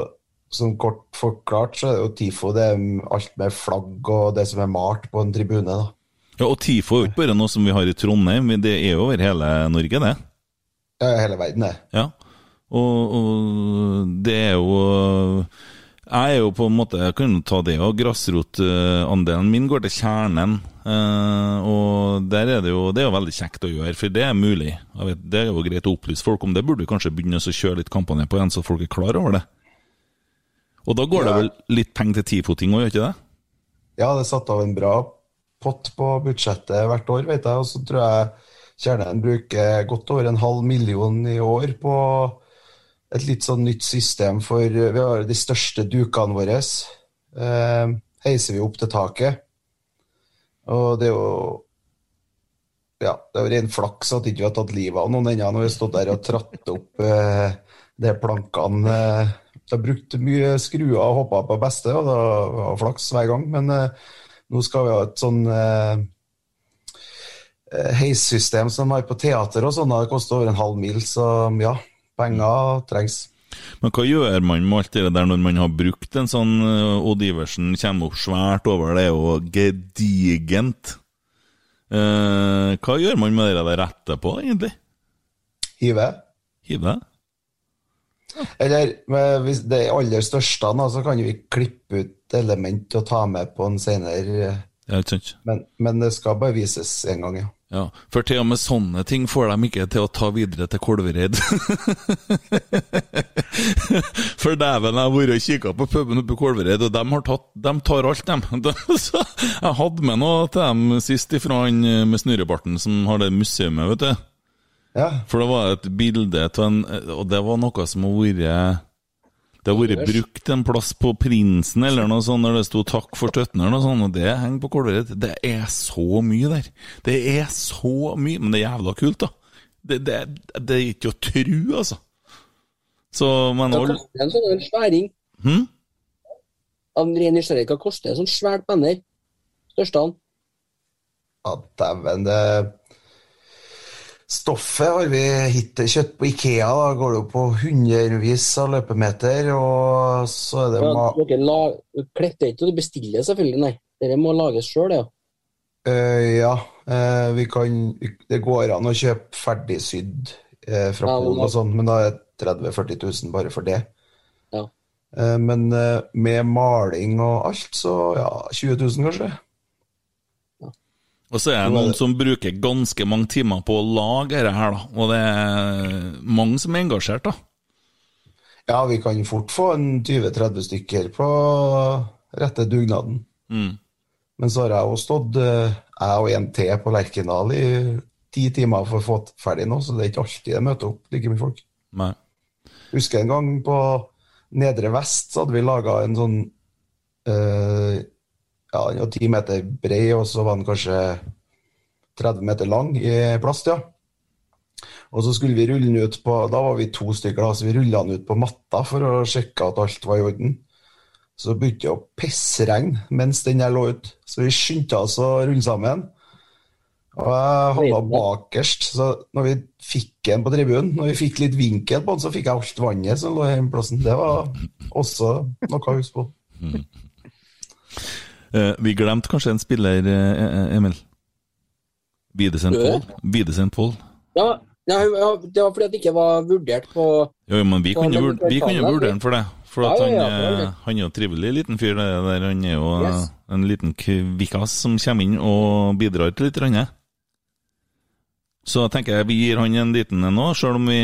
som kort forklart så er det jo tifo det er alt med flagg og det som er malt på en tribune. da. Ja, Og TIFO er jo ikke bare noe som vi har i Trondheim, men det er jo over hele Norge, det. Ja, hele verden, det. Ja, og, og det er jo Jeg er jo på en måte Jeg kan jo ta det òg. Grasrotandelen min går til kjernen. eh, og der er det jo Det er jo veldig kjekt å gjøre, for det er mulig. Vet, det er jo greit å opplyse folk om det. Burde vi kanskje begynne å kjøre litt kampanje på igjen, så folk er klar over det. Og da går det vel litt penger til tifoting òg, gjør ikke det? Ja, det er satt av en bra pott på budsjettet hvert år, vet jeg. Og så tror jeg Kjernen bruker godt over en halv million i år på et litt sånn nytt system for Vi har de største dukene våre. Eh, heiser vi opp til taket. Og det er jo Ja, det er jo ren flaks at vi ikke har tatt livet av noen ennå. Når vi har stått der og tratt opp eh, de plankene. Eh, det har brukt mye skruer og hoppa på beste, og det var flaks hver gang. Men eh, nå skal vi ha et sånn eh, eh, heissystem som de har på teater og sånn. Det koster over en halv mil, så ja, penger trengs. Men hva gjør man med alt det der når man har brukt en sånn eh, Odd Iversen kommer opp svært over, det og gedigent. Eh, hva gjør man med det der etterpå, egentlig? Hive. Hive? Eller med, hvis det er aller største, da, så kan vi klippe ut element og ta med på en senere. Sant? Men, men det skal bare vises en gang, ja. Ja, for til og med sånne ting får de ikke til å ta videre til Kolvereid. *laughs* for dæven, jeg har vært og kikka på puben oppe i Kolvereid, og de, har tatt, de tar alt, dem. *laughs* Så jeg hadde med noe til dem sist ifra han med snurrebarten som har det museet, vet du. Ja. For det var et bilde av en Og det var noe som har vært Det har vært brukt en plass på Prinsen eller noe sånt, når det sto 'takk for støtten' eller noe sånt, og det henger på Kolvereid. Det er så mye der. Det er så mye, men det er jævla kult, da. Det, det, det er ikke å tru, altså. Så, men Hva koster en sånn sværing? hm? Av ren nysgjerrighet, hva koster en sånn svært banner? Største han? Ja, dæven, det Stoffet har vi hittil kjøpt på Ikea. Da går det jo på hundrevis av løpemeter, og så er det Ja, dere la, kletter ikke og bestiller selvfølgelig, nei. Dere må lages sjøl, ja. Uh, ja, Uh, vi kan Det går an å kjøpe ferdigsydd uh, fra Ja, Polen og sånn, men da er det 30 000-40 000 bare for det. Ja. Men med maling og alt, så ja, 20 000 kanskje. Og så er det noen som bruker ganske mange timer på å lage dette her, da. Og det er mange som er engasjert, da. Ja, vi kan fort få en 20-30 stykker på rette dugnaden. Mm. Men så har jeg jo stått, eh, jeg og en til på Lerkendal i ti timer for å få ferdig nå, så det er ikke alltid jeg møter opp like mye folk. Nei. Husker en gang på Nedre Vest så hadde vi laga en sånn eh, Ja, den var ti meter bred, og så var den kanskje 30 meter lang i plast, ja. Og så skulle vi rulle den ut på Da var vi to stykker, da, så vi rulla den ut på matta for å sjekke at alt var i orden. Så begynte det å pissregne mens den der lå ute, så vi skyndte oss å rulle sammen. Og jeg havna bakerst, så når vi fikk den på tribunen, når vi fikk litt vinkel på den, så fikk jeg alt vannet som lå i plassen. Det var også noe å huske på. Eh, vi glemte kanskje en spiller, eh, Emil. Videsent Ja. Pål. Ja, ja, det var fordi at det ikke var vurdert på Jo, men vi kunne kan vi kunne vurdere den for det. For Ja, at ja, han, han er jo trivelig liten fyr, der. Han er jo eh, Yes. en liten kvikkas som kommer inn og bidrar til litt. Rønne. Så jeg tenker jeg vi gir han en liten en nå, selv om vi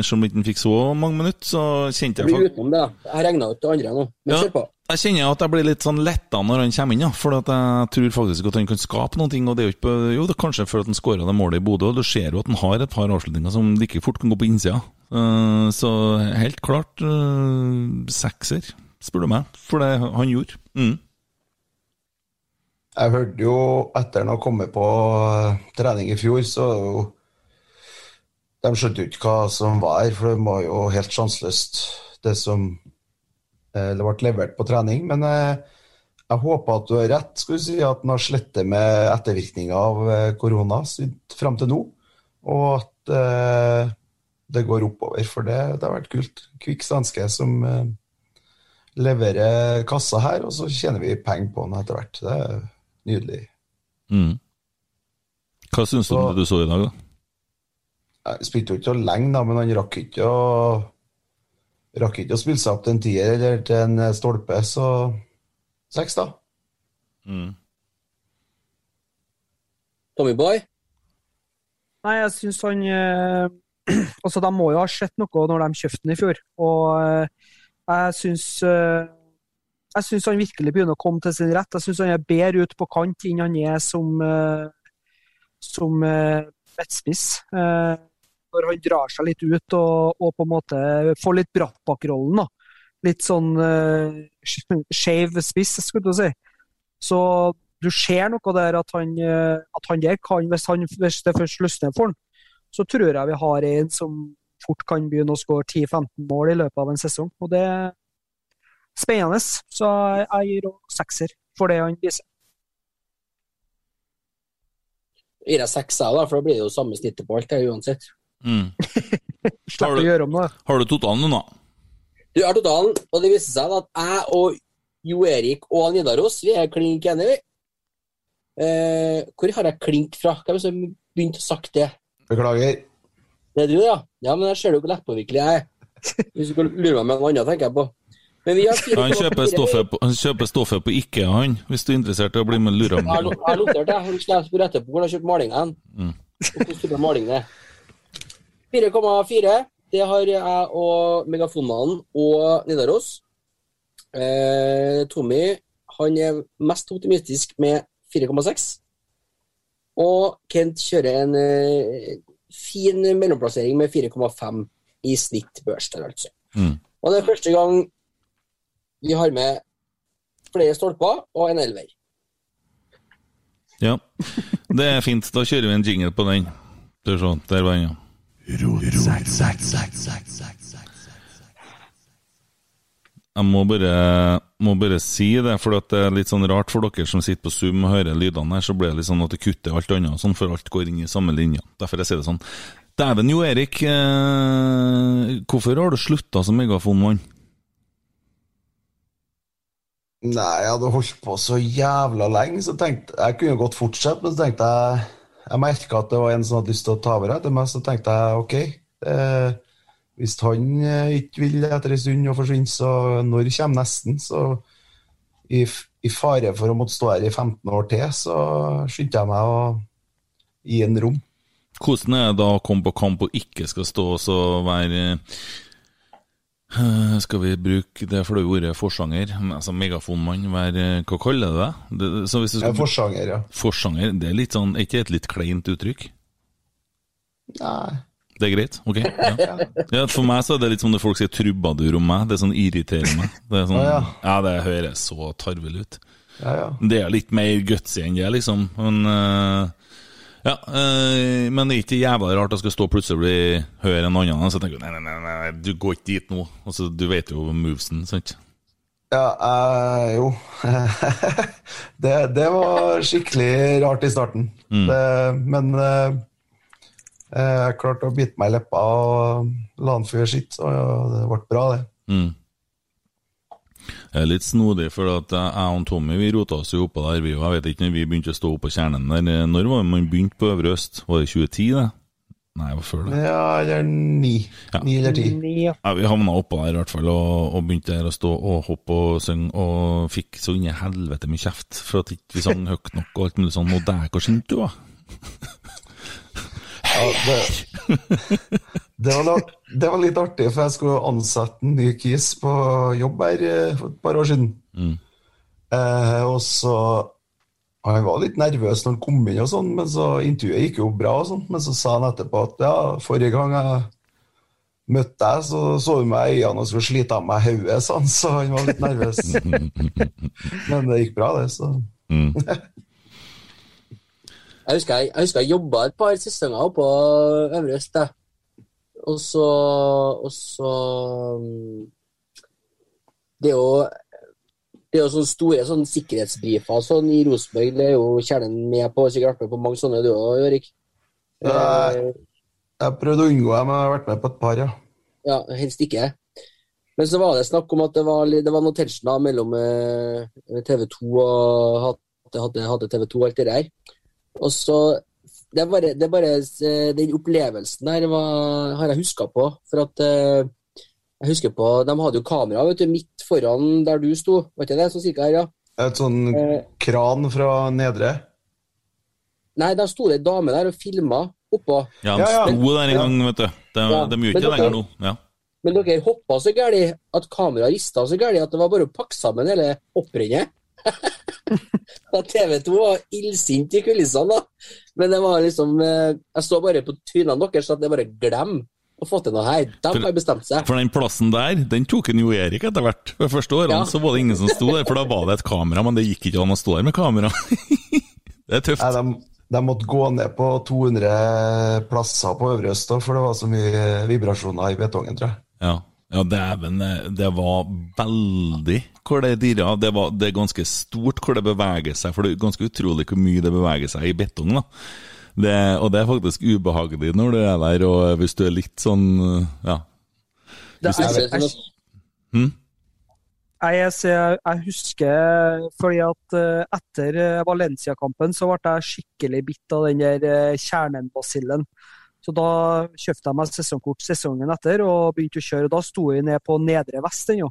ikke fikk så mange minutter, så kjente Jeg faktisk. Jeg regna ut det andre nå. Men kjør på. Jeg kjenner at jeg blir litt sånn letta når han kommer inn, ja. For jeg tror faktisk at han kan skape noe. Og det er jo ikke på, jo, det er kanskje før han skåra det målet i Bodø, og du ser jo at han har et par avslutninger som like fort kan gå på innsida. Uh, så helt klart uh, sekser, spør du meg, for det han gjorde. Mm. Jeg hørte jo etter han har kommet på eh, trening i fjor, så De skjønte jo ikke hva som var her, for det var jo helt sjanseløst, det som det ble levert på trening. Men eh, jeg håper at du har rett, skal du si, at den har slettet med ettervirkninger av eh, korona fram til nå. Og at eh, det går oppover, for det, det har vært kult. Kvikk svenske som eh, leverer kassa her, og så tjener vi penger på den etter hvert. Det er nydelig. Mm. Hva syns du om det du så i dag, da? Jeg spilte jo ikke så lenge, da, men han rakk ikke å Rakk ikke å spille seg opp til en tier eller til en eh, stolpe, så seks, da. Mm. Tommy Boy? Nei, jeg syns han øh, *clears throat* Altså, de må jo ha sett noe når de kjøpte den i fjor. Og øh, jeg syns øh, Jeg syns han virkelig begynner å komme til sin rett. Jeg syns han er bedre ute på kant enn han er som, som eh, midtspiss. Når han drar seg litt ut og, og på en måte får litt Brattbakk-rollen. Litt sånn uh, skeiv spiss, skulle du si. Så du ser noe der at han, eh, at han der kan, hvis, han, hvis det først løsner for han, så tror jeg vi har en som fort kan begynne å skåre 10-15 mål i løpet av en sesong. Og det er spennende. Så jeg gir også sekser for det han viser. Gir jeg seks, jeg, da, for da blir det jo samme snittet på alt uansett. Mm. *laughs* Slipper å gjøre om det. Har du totalen nå? Du har totalen, og det viser seg at jeg og Jo Erik og Nidaros vi er klink enige. vi. Eh, hvor har jeg klink fra? Hvem som begynte å sagt det? Beklager. Det er du, ja? Ja, men jeg ser jo hvor lettpåvirkelig jeg er. Hvis du lurer meg med noe annet, tenker jeg på. Men vi har fire *laughs* Han kjøper stoffet på, han kjøper stoffet på Ikke, han, hvis du er interessert i å bli med lura har jeg har notert det. Han etterpå hvor han har kjøpt malinga hen. Mm. Og Hvordan type maling det er. 4,4. Det har jeg og Megafonmannen og Nidaros. Eh, Tommy han er mest optimistisk med 4,6. Og Kent kjører en eh, fin mellomplassering med 4,5 i snitt børs der, altså. Mm. Og det er første gang vi har med flere stolper og en elver. Ja, det er fint. Da kjører vi en jingle på den. Se, der var den, ja. Jeg må bare, må bare si det, for at det er litt sånn rart for dere som sitter på Zoom og hører lydene her, så blir det litt sånn at det kutter alt annet, sånn, for alt går inn i samme linje. Derfor jeg sier det sånn. Dæven Jo Erik, eh, hvorfor har du slutta som megafonmann? Nei, jeg hadde holdt på så jævla lenge, så tenkte jeg kunne godt fortsette, men så tenkte jeg Jeg merka at det var en som hadde lyst til å ta over etter meg, så tenkte jeg OK. Eh, hvis han eh, ikke vil etter en stund å forsvinne, så når kommer nesten? Så i, i fare for å måtte stå her i 15 år til, så skyndte jeg meg å gi en rom. Hvordan er det da å komme på kamp og ikke skal stå og være eh, Skal vi bruke det flaue ordet forsanger? Altså megafonmann, være Hva kaller du det? det? Så hvis du skal, ja, forsanger, ja. Forsanger, det er litt sånn Er ikke et litt kleint uttrykk? Nei. Det er greit? Ok. *laughs* Ja. ja, For meg så er det litt som når folk sier 'trubadur' om meg. Det er sånn irriterer meg. Det sånn, ja, ja. ja, det høres så tarvelig ut. Ja, ja. Det er litt mer gutsy enn det, liksom. Men eh, ja, øh, men det er ikke jævla rart jeg skal stå plutselig høre en annen, så jeg tenker nei, nei, nei, nei, du går ikke dit nå. Altså, du vet jo movesen, sant? Ja, øh, jo. *laughs* det, det var skikkelig rart i starten. Mm. Det, men øh, jeg klarte å bite meg i leppa og la den før sitt, og ja, det ble bra, det. Mm. Det er litt snodig, for at jeg og Tommy vi rota oss jo oppå der. Vi, jeg vet ikke når vi begynte å stå opp på kjernen der. Når var det man begynte på Øvre Øst? Var det 2010, det? Nei, hva var før det. Ja, eller ni. Ja. Ni eller ti. Ja. Ja, vi havna oppå der i hvert fall, og, og begynte der å stå og hoppe og synge, og fikk så inn i helvete mye kjeft for at ikke vi sang høyt nok og alt mulig sånn. Og der, hvor sint du var? Ja, det, *laughs* det, var, da- det var litt artig, for jeg skulle ansette en ny kis på jobb her eh, for et par år siden. Mm. Eh, og så Han var litt nervøs når han kom inn, og sånn, men så intervjuet gikk jo bra. og sånn, Men så sa han etterpå at ja, forrige gang jeg møtte deg, så så hun meg i øynene og skulle slite av meg hodet, sånn, så han var litt nervøs. *laughs* Men det gikk bra, det, så Mm. Jeg husker jeg, jeg, husker jeg jobba et par sesonger på Øvre Øst. Og så Og så mm, Det er jo det er jo sånne store sånn sikkerhetsbrifer sånn i Rosenborg. Det er jo Kjernen med på. Sikkert vært med på mange sånne du òg, Erik. Jeg Jeg prøvde å unngå dem, men jeg har vært med på et par, ja. Ja, helst ikke. Men så var det snakk om at det var, det var noe tension da mellom eh, TV 2 og hadde, hadde TV 2 og alt det der. Og så Det er bare, det er bare eh, den opplevelsen der var, har jeg huska på. For at eh, jeg husker på De hadde jo kamera vet du, midt foran der du sto. Var ikke det sånn cirka her, ja? Et sånn Eh. kran fra nedre. Nei, da sto det ei dame der og filma oppå. Ja, han sto der en gang, vet du. De, Ja, de gjør ikke det lenger nå. Ja. Men dere hoppa så gæli at kameraet rista så gæli at det var bare å pakke sammen hele hopprennet. TV 2 var illsint i kulissene, da. Men det var liksom eh, Jeg så bare på trynene deres at det bare glem å få til noe her. De har bestemt seg. For den plassen der, den tok en jo Erik etter hvert. For de første årene Ja. så var det ingen som sto der, for da var det et kamera, men det gikk ikke an å stå der med kamera. *laughs* det er tøft. Nei, de, de måtte gå ned på 200 plasser på Øvre Øst, for det var så mye vibrasjoner i betongen, tror jeg. Ja, ja dæven, eh, det var veldig hvor det dirrer. Det, var, det er ganske stort hvor det beveger seg, for det er ganske utrolig hvor mye det beveger seg i betong. da. Det, og det er faktisk ubehagelig når du er der, og hvis du er litt sånn ja. Hvis du- er- jeg- Hm? Jeg, ser, jeg husker fordi at eh, etter eh, Valencia-kampen så ble jeg skikkelig bitt av den der eh, kjernenbasillen. Så da kjøpte jeg meg sesongkort sesongen etter og begynte å kjøre. og Da sto jeg ned på Nedre Vest ennå.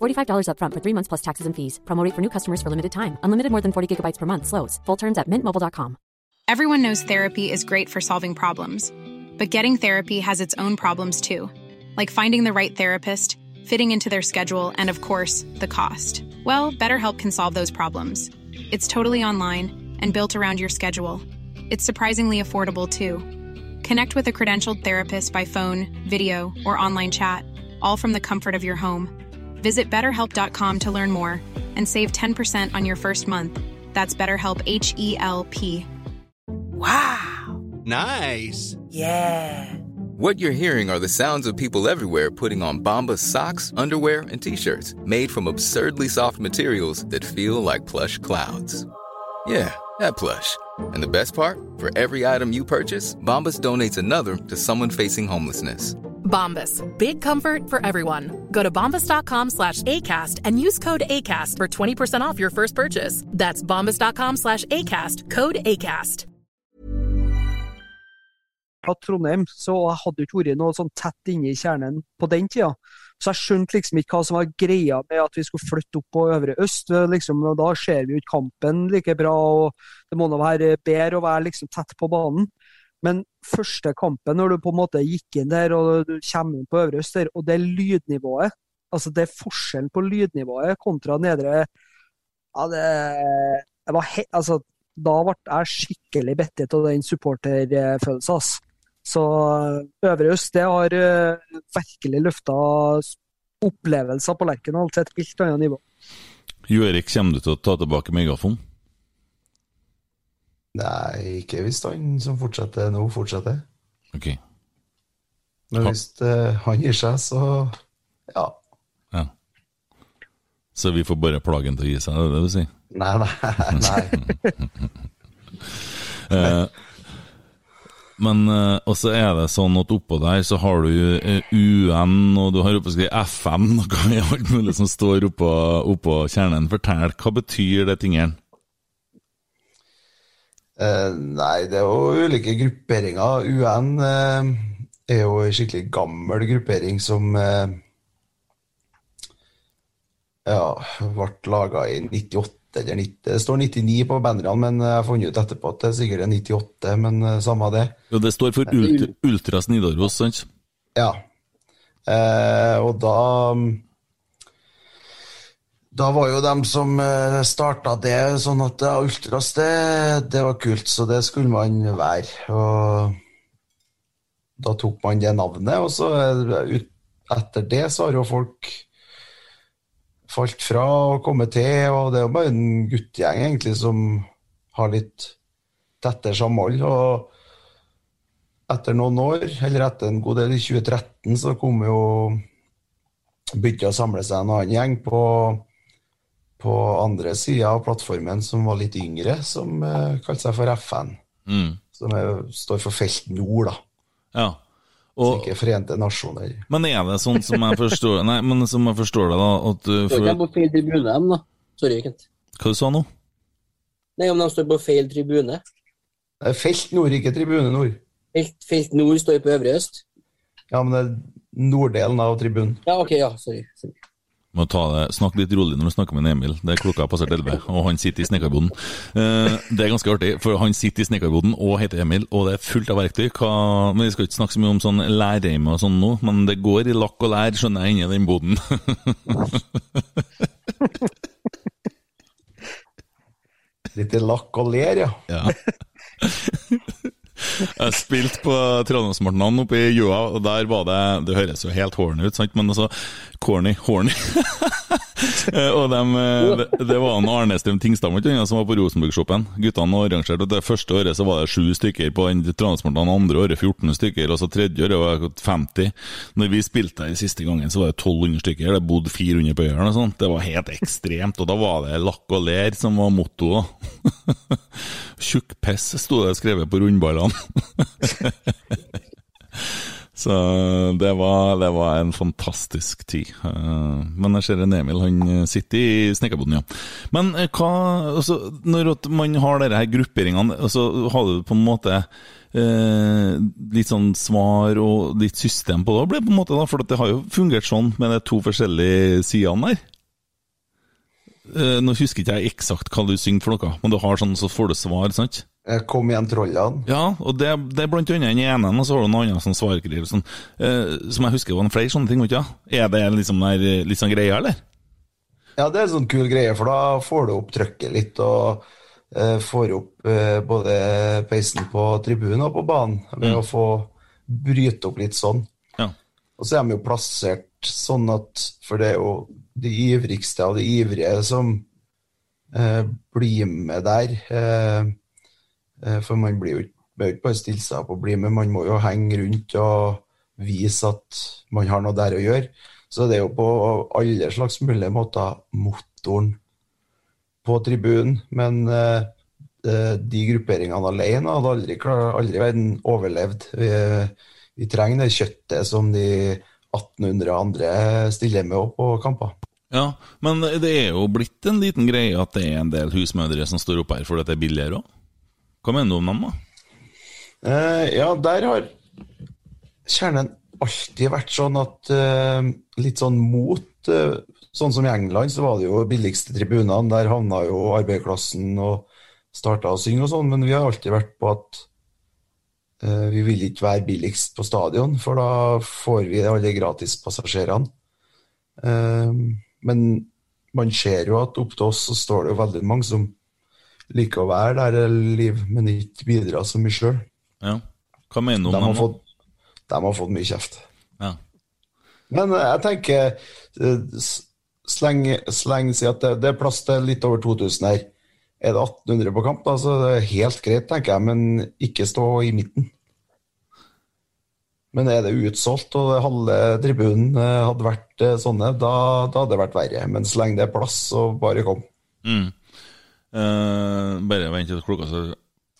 $45 upfront for three months plus taxes and fees. Promo rate for new customers for limited time. Unlimited more than 40 gigabytes per month. Slows. Full terms at mintmobile.com. Everyone knows therapy is great for solving problems, but getting therapy has its own problems too, like finding the right therapist, fitting into their schedule, and of course, the cost. Well, BetterHelp can solve those problems. It's totally online and built around your schedule. It's surprisingly affordable too. Connect with a credentialed therapist by phone, video, or online chat, all from the comfort of your home. Visit betterhelp.com to learn more and save 10% on your first month. That's BetterHelp H E L P. Wow. Nice. Yeah. What you're hearing are the sounds of people everywhere putting on Bombas socks, underwear, and t-shirts made from absurdly soft materials that feel like plush clouds. Yeah, that plush. And the best part? For every item you purchase, Bombas donates another to someone facing homelessness. Bombas. Big comfort for everyone. Go to bombas.com slash ACAST and use code ACAST for 20% off your first purchase. That's bombas.com slash ACAST. Code ACAST. At Trondheim, så hadde jo ikke vært noe sånn tett inne i kjernen på den tida. Så jeg skjønte liksom ikke hva som var greia med at vi skulle flytte opp på Øvre Øst. Liksom, og da ser vi jo ikke kampen like bra, og det må nå være bedre å være liksom tett på banen. Men første kampen, når du på en måte gikk inn der og du kommer inn på Øvre Øst der, og det lydnivået Altså det er forskjellen på lydnivået kontra nedre Ja, det, det var he, altså, Da ble jeg skikkelig bettet av den supporterfølelsen. altså. Så Øvre Øst det har eh, virkelig løfta opplevelser på Lerkendal til et helt annet nivå. Jo Erik, kommer du til å ta tilbake megafon? Nei, ikke hvis han som fortsetter nå, fortsetter. Ok. Men hvis eh, han gir seg, så ja. Ja. Så vi får bare plage han til å gi seg, det er det du sier? Nei, nei. *laughs* nei. *laughs* Eh, men uh, også er det sånn at oppå der så har du uh, UN, og du har oppå FM, i alt mulig som står oppå, oppå kjernen. Fortell, hva betyr det tingene? Eh, nei, det er jo ulike grupperinger. UN eh, er jo en skikkelig gammel gruppering som eh, ja, ble laga i 98 eller 90. Det står 99 på bannerne, men jeg har funnet ut etterpå at det er sikkert er 98, men samme det. Jo, det står for Ult Ultras Nidaros, sant? Ja. Eh, og da Da var jo dem som eh, starta det, sånn at Ultras, det, det var kult, så det skulle man være. Og da tok man det navnet, og så eh, ut, etter det så har jo folk falt fra og kommet til, og det er jo bare en guttegjeng egentlig som har litt tettere samhold. og etter noen år, eller etter en god del i 2013, så kom jo begynte å samle seg en annen gjeng på, på andre sida av plattformen som var litt yngre, som uh, kalte seg for FN. Mm. Som er, står for Felt Nord, da. Ja. Og, ikke Forente nasjoner. Men er det sånn som jeg forstår Nei, men som jeg forstår det, da at uh, de på feil tribune, dem, da? Sorry, Kent. Hva du sa nå? Nei, om de står på feil tribune. Det er Felt Nord, ikke Tribune Nord. Felt, felt Nord står på øvre øst. Ja, men det er norddelen av tribunen. Ja, ok, ja, sorry. sorry. Må ta det, Snakk litt rolig når du snakker med Emil. Det er klokka har passert elleve, og han sitter i snekkerboden. Eh, det er ganske artig, for han sitter i snekkerboden og heter Emil, og det er fullt av verktøy. Hva, men Vi skal ikke snakke så mye om sånn lærreime og sånn nå, men det går i lakk og lær, skjønner jeg, inni den boden. *laughs* Litt i lakk og ler, ja. ja. *laughs* Jeg spilte på Trondheimsmartnan oppe i Gjøa, og der var det Det høres jo helt horny ut, sant, men altså Corny. Horny. *laughs* og dem, det, det var en Arnestrøm Tingstad som var på Rosenborg-shoppen. Guttene arrangerte Det første året så var det sju stykker på Trondheimsmartnan, andre året 14 stykker, og så tredje året var det 50. Når vi spilte der siste gangen, så var det 1200 stykker. Det bodde 400 på øya. Det var helt ekstremt. Og da var det lakk og ler som var mottoet. *laughs* Tjukkpiss sto det skrevet på rundballene. *laughs* Så det var, det var, en fantastisk tid. Men jeg ser en Emil, han sitter i snekkerboden, ja. Men hva altså, Når man har disse grupperingene, altså, har du på en måte eh, litt sånn svar og litt system på det? på en måte da, For det har jo fungert sånn med de to forskjellige sidene der. Eh, nå husker ikke jeg eksakt hva du synger for noe, men du har sånn, så får du svar, sant? Kom igjen, trollene. Ja, og det, det er blant annet den ene, og så har du noen andre sånn svargreier sånn, eh, som jeg husker var en flere sånne ting, ikke Er det liksom der, litt sånn greie, eller? Ja, det er en sånn kul greie, for da får du opp trøkket litt, og eh, får opp eh, både peisen på tribunen og på banen, ved mm. å få bryte opp litt sånn. Ja. Og så er de jo plassert sånn at For det er jo de ivrigste av de ivrige som eh, blir med der. Eh, eh for man blir jo ikke bare stille seg opp og bli med, man må jo henge rundt og vise at man har noe der å gjøre. Så det er jo på alle slags mulige måter motoren på tribunen. Men eh, de grupperingene alene hadde aldri, aldri verden overlevd. Vi, vi trenger det kjøttet som de 1800 andre stiller med opp på kamper. Ja, men det er jo blitt en liten greie at det er en del husmødre som står opp her fordi det er billigere òg. Hva mener du om dem, da? Uh, ja, der har kjernen alltid vært sånn at uh, Litt sånn mot uh, Sånn som i England så var det jo billigste tribunene. Der havna jo arbeiderklassen og starta å synge og sånn, men vi har alltid vært på at vi vil ikke være billigst på stadion, for da får vi alle gratispassasjerene. Eh, men man ser jo at opp til oss så står det jo veldig mange som liker å være der hele liv, men ikke bidra så mye sjøl. Ja. Hva mener du om dem? De har fått mye kjeft. Ja. Men eh, jeg tenker eh, sleng si at det, det, er plass til litt over 2000 her. Er det 1800 på kamp, da, så det er helt greit, tenker jeg, men ikke stå i midten. Men er det utsolgt og halve tribunen eh, hadde vært eh, sånne, da, da, hadde det vært verre. Men så lenge det er plass, så bare kom. Mm. Uh, bare vent til klokka så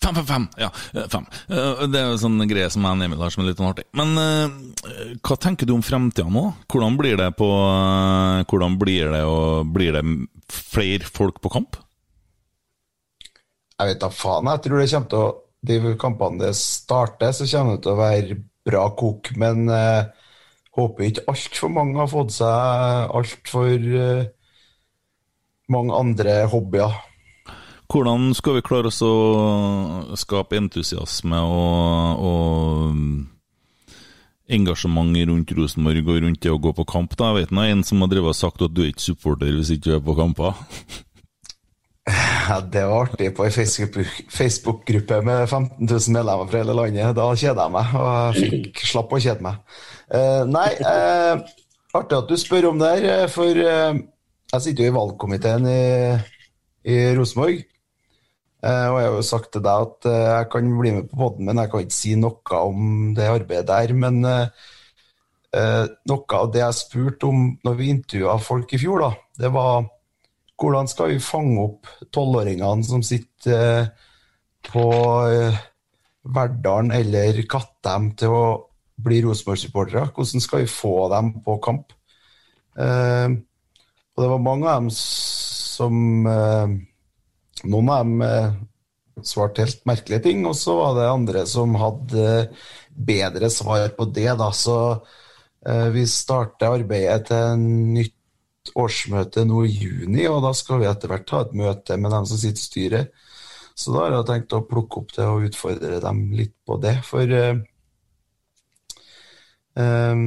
Fem, fem, fem! Ja, fem. Uh, det er jo sånn greie som jeg og Emil har som er litt sånn artig. Men uh, hva tenker du om fremtida nå? Hvordan blir det på Hvordan blir det, og blir det flere folk på kamp? Jeg vet da faen. Jeg tror det kommer til å De kampene det starter, så kommer det til å være bra kok, men eh, håper ikke altfor mange har fått seg altfor uh, mange andre hobbyer. Hvordan skal vi klare oss å skape entusiasme og, og engasjement rundt Rosenborg og rundt det å gå på kamp? da? Jeg vet nå en som har drevet og sagt at du er ikke supporter hvis ikke du er på kamper. *laughs* Ja, det var artig på ei Facebook- Facebook-gruppe med 15 000 medlemmer fra hele landet. Da kjeda jeg meg, og jeg fikk slapp å kjede meg. Uh, nei, uh, artig at du spør om det her, eh, for uh, jeg sitter jo i valgkomiteen i, i Rosenborg. Og jeg har jo sagt til deg at jeg kan bli med på poden, men jeg kan ikke si noe om det arbeidet der. Men noe av det jeg spurte om når vi intervjua folk i fjor, da, det var hvordan skal vi fange opp tolvåringene som sitter eh, på eh, Verdalen eller Kattem til å bli Rosenborg-supportere? Hvordan skal vi få dem på kamp? Eh, og det var mange av dem som Noen av dem svarte helt merkelige ting, og så var det andre som hadde bedre svar på det. Da. Så vi starter arbeidet til nytt årsmøte nå i juni, og da skal vi etter hvert ha et møte med dem som sitter i styret. Så da har jeg tenkt å plukke opp det og utfordre dem litt på det. For eh, eh,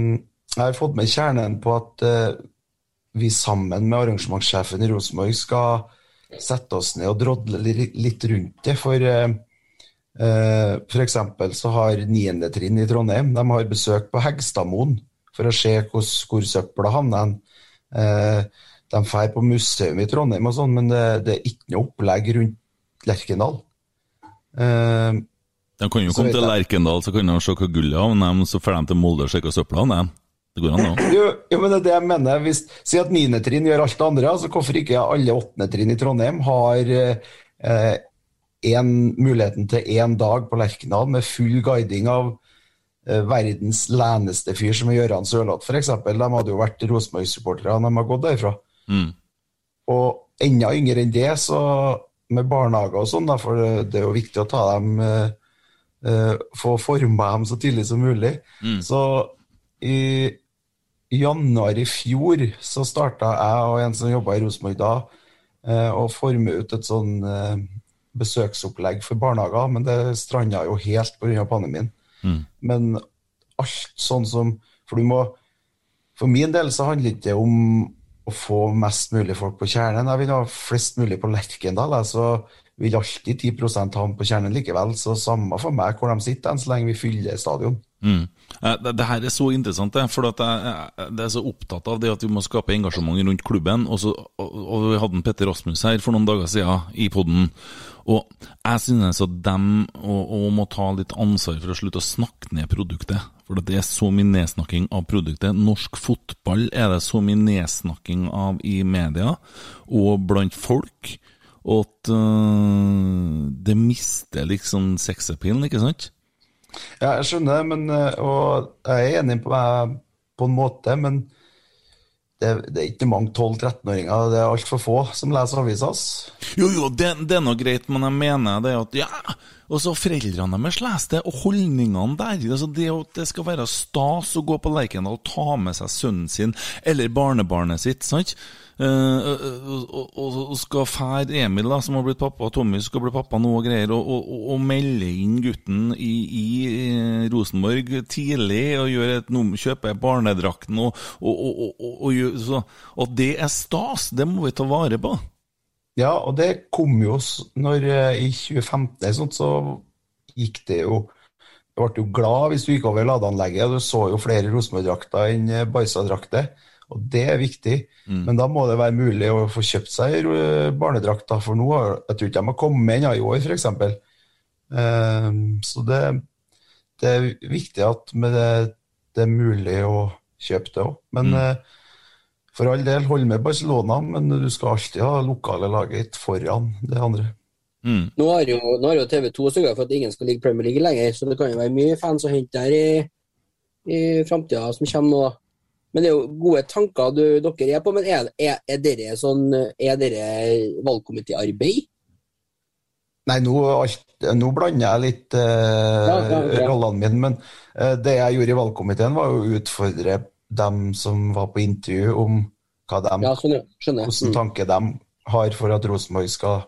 jeg har fått med kjernen på at eh, vi sammen med arrangementssjefen i Rosenborg skal sette oss ned og drodle litt rundt det. For eh, f.eks. for eksempel så har 9. trinn i Trondheim de har besøk på Hegstadmoen for å se hvor, hvor søpla havner. Eh, de drar på museum i Trondheim og sånn, men det, det er ikke noe opplegg rundt Lerkendal. Eh, De kan jo Så komme til Lerkendal, så kan de se hva gullet havner, men så drar de til Molde og sjekker søpla havner. Det går an, da. Jo, jo, men det er det jeg mener. Hvis, si at 9. trinn gjør alt det andre, altså hvorfor ikke alle 8. trinn i Trondheim har eh, en, muligheten til én dag på Lerkendal med full guiding av verdens leneste fyr som er Gøran Sørloth, f.eks. De hadde jo vært Rosenborg-supportere, de har gått derfra. Mm. Og enda yngre enn det, så med barnehager og sånn, for det, det er jo viktig å ta dem eh, eh, Få forma dem så tidlig som mulig. Mm. Så i, januar i fjor så starta jeg og en som jobba i Rosenborg da, eh, å forme ut et sånn eh, besøksopplegg for barnehager, men det stranda jo helt pga. pandemien. Mm. Men alt sånn som For du må For min del så handler det ikke om å få mest mulig folk på kjernen. Jeg vil ha flest mulig på Lerkendal. Så vil alltid 10 ha ham på kjernen likevel. Så samme for meg hvor de sitter, så lenge vi fyller stadion. Mm. Eh, Det, her er så interessant, for jeg, jeg, er så opptatt av det at vi må skape engasjement rundt klubben. Og, så, og, vi hadde en Petter Rasmus her for noen dager siden i podden. Og jeg synes at dem og, må ta litt ansvar for å slutte å snakke ned produktet. For det er så mye nedsnakking av produktet. Norsk fotball er det så mye nedsnakking av i media og blant folk. At øh, det mister liksom sexappealen, ikke sant? Ja, jeg skjønner det, eh, og jeg er enig på, meg på en måte, men det, det er ikke mange 12-13-åringer, det er altfor få som leser avisa. Jo, jo, det, det er nå greit, men jeg mener det at ja, og så foreldrene deres leser det, og holdningene der. Altså det at det skal være stas å gå på Lerkendal og ta med seg sønnen sin eller barnebarnet sitt, sant? Eh, og, og, skal fære Emil, da, som har blitt pappa, Tommy skal bli pappa nå og greier, og, og, og, melde inn gutten i, i eh, Rosenborg tidlig og gjøre et kjøpe barnedrakten og, og, og, det er stas! Det må vi ta vare på. Ja, og det kom jo når eh, i 2015 sånt, så gikk det jo Du ble jo glad hvis du gikk over ladeanlegget, og du så jo flere Rosenborg-drakter enn eh, Barca-drakter. Og det er viktig. Men da må det være mulig å få kjøpt seg eh, barnedrakter, for nå har jeg tror ikke de har kommet ennå i år, f.eks. Så det, det er viktig at med det, det er mulig å kjøpe det òg. Men eh, for all del, hold med Barcelona, men du skal alltid ha lokale laget foran det andre. Nå har jo, nå har jo TV 2 sørga for at ingen skal ligge Premier League lenger, så det kan jo være mye fans å hente der i, i framtida som kommer nå. Men det er jo gode tanker du, dere er på. Men er, er, er dere sånn Er dere valgkomitéarbeid? Nei, nå, nå blander jeg litt eh, Ja, ja, ja. rollene mine, men eh, det jeg gjorde i valgkomiteen, var å utfordre dem som var på intervju, om hva de, Ja, sånn. Skjønner. hvordan Mm. tanke de har for at Rosenborg skal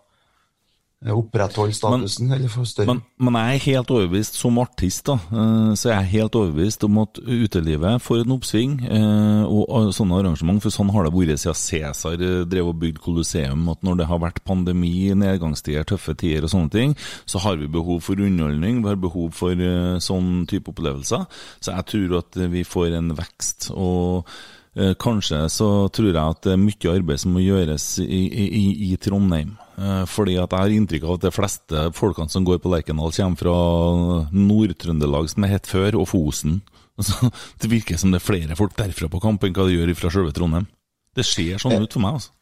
opprettholde statusen, eller få større. Men, men jeg er helt overbevist, som artist, da, eh, så jeg er helt overbevist om at utelivet får en oppsving, eh, og, sånne arrangement, for sånn har det vært siden Cæsar eh, drev og bygde Colosseum, at når det har vært pandemi, nedgangstider, tøffe tider og sånne ting, så har vi behov for underholdning, vi har behov for eh, sånn type opplevelser. Så jeg tror at eh, vi får en vekst. og Eh, Kanskje så tror jeg at det er mye arbeid som må gjøres i, i- i Trondheim. Eh, Fordi at jeg har inntrykk av at de fleste folkene som går på Lerkendal, kommer fra Nord-Trøndelag, som det het før, og Fosen. *laughs* Så det virker som det er flere folk derfra på kamp enn hva det gjør fra selve Trondheim. Det ser sånn ut for meg, altså.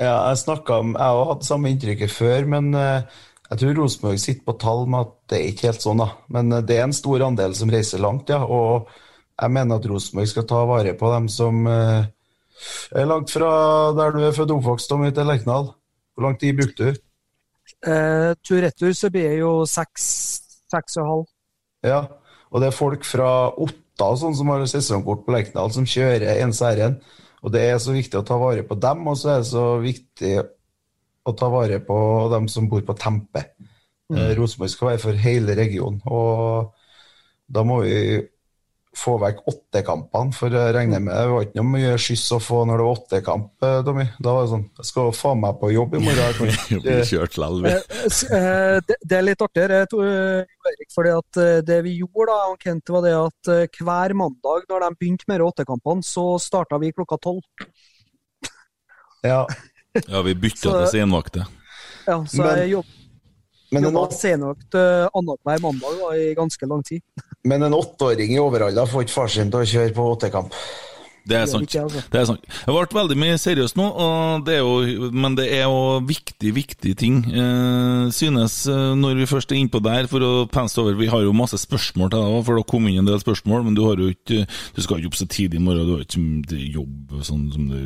Ja, jeg snakka om, jeg har hatt samme inntrykket før, men eh, jeg tror Rosenborg sitter på tall med at det er ikke helt sånn, da. Men eh, det er en stor andel som reiser langt, ja. Og jeg mener at Rosenborg skal ta vare på dem som er langt fra der du er født og oppvokst, Tommy, til Lerkendal. Hvor lang tid brukte du? Eh, Tur-retur så blir det jo seks, seks og halv. Ja, og det er folk fra Otta sånn som har sesongkort på Lerkendal, som kjører en serien, Og det er så viktig å ta vare på dem, og så er det så viktig å ta vare på dem som bor på Tempe. Mm. Rosenborg skal være for hele regionen, og da må vi få vekk åttekampene, for jeg regner med det var ikke noe mye skyss å få når det var åttekamp, eh, Tommy. Da var det sånn, jeg skal faen meg på jobb i morgen. *laughs* Eh, eh, det, er litt artigere, Erik, fordi at det vi gjorde da, Kent, var det at hver mandag når de begynte med åttekampene, så starta vi klokka tolv. Ja. Ja, vi bytta Så- til senvakter. Ja, så jeg jobb, Men en, åt, senvakt uh, annenhver mandag da, i ganske lang tid. men en åtteåring i Overhalla får ikke far sin til å kjøre på åttekamp. Det er sant. Det er sant. Jeg har vært veldig mye seriøst nå, og det er jo, men det er jo viktig, viktig ting. Eh, synes, eh, når vi først er innpå der, for å pense over Vi har jo masse spørsmål til deg òg, for det kommet inn en del spørsmål, men du har jo ikke Du skal ikke opp så tidlig i morgen, du har ikke jobb sånn som det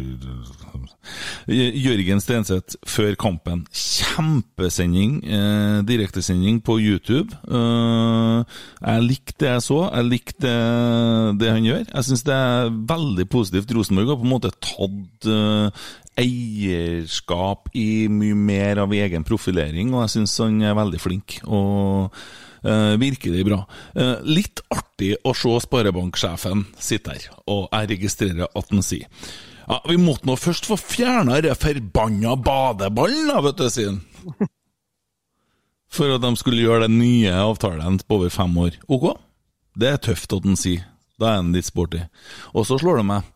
Jørgen Stenseth før kampen. Kjempesending, eh, direktesending på YouTube. Eh, jeg likte det jeg så, jeg likte det, det han gjør. Jeg syns det er veldig positivt. Rosenborg har på en måte tatt uh, eierskap i mye mer av egen profilering, og jeg syns han er veldig flink. og uh, virkelig bra. Uh, litt artig å se sparebanksjefen sitte her, og jeg registrerer at han sier ja, Vi måtte nå først få fjerna den forbanna badeballen, da, vet du, sier han. For at de skulle gjøre den nye avtalen på over fem år. Ok, det er tøft at han sier. Da er han litt sporty. Og så slår det meg.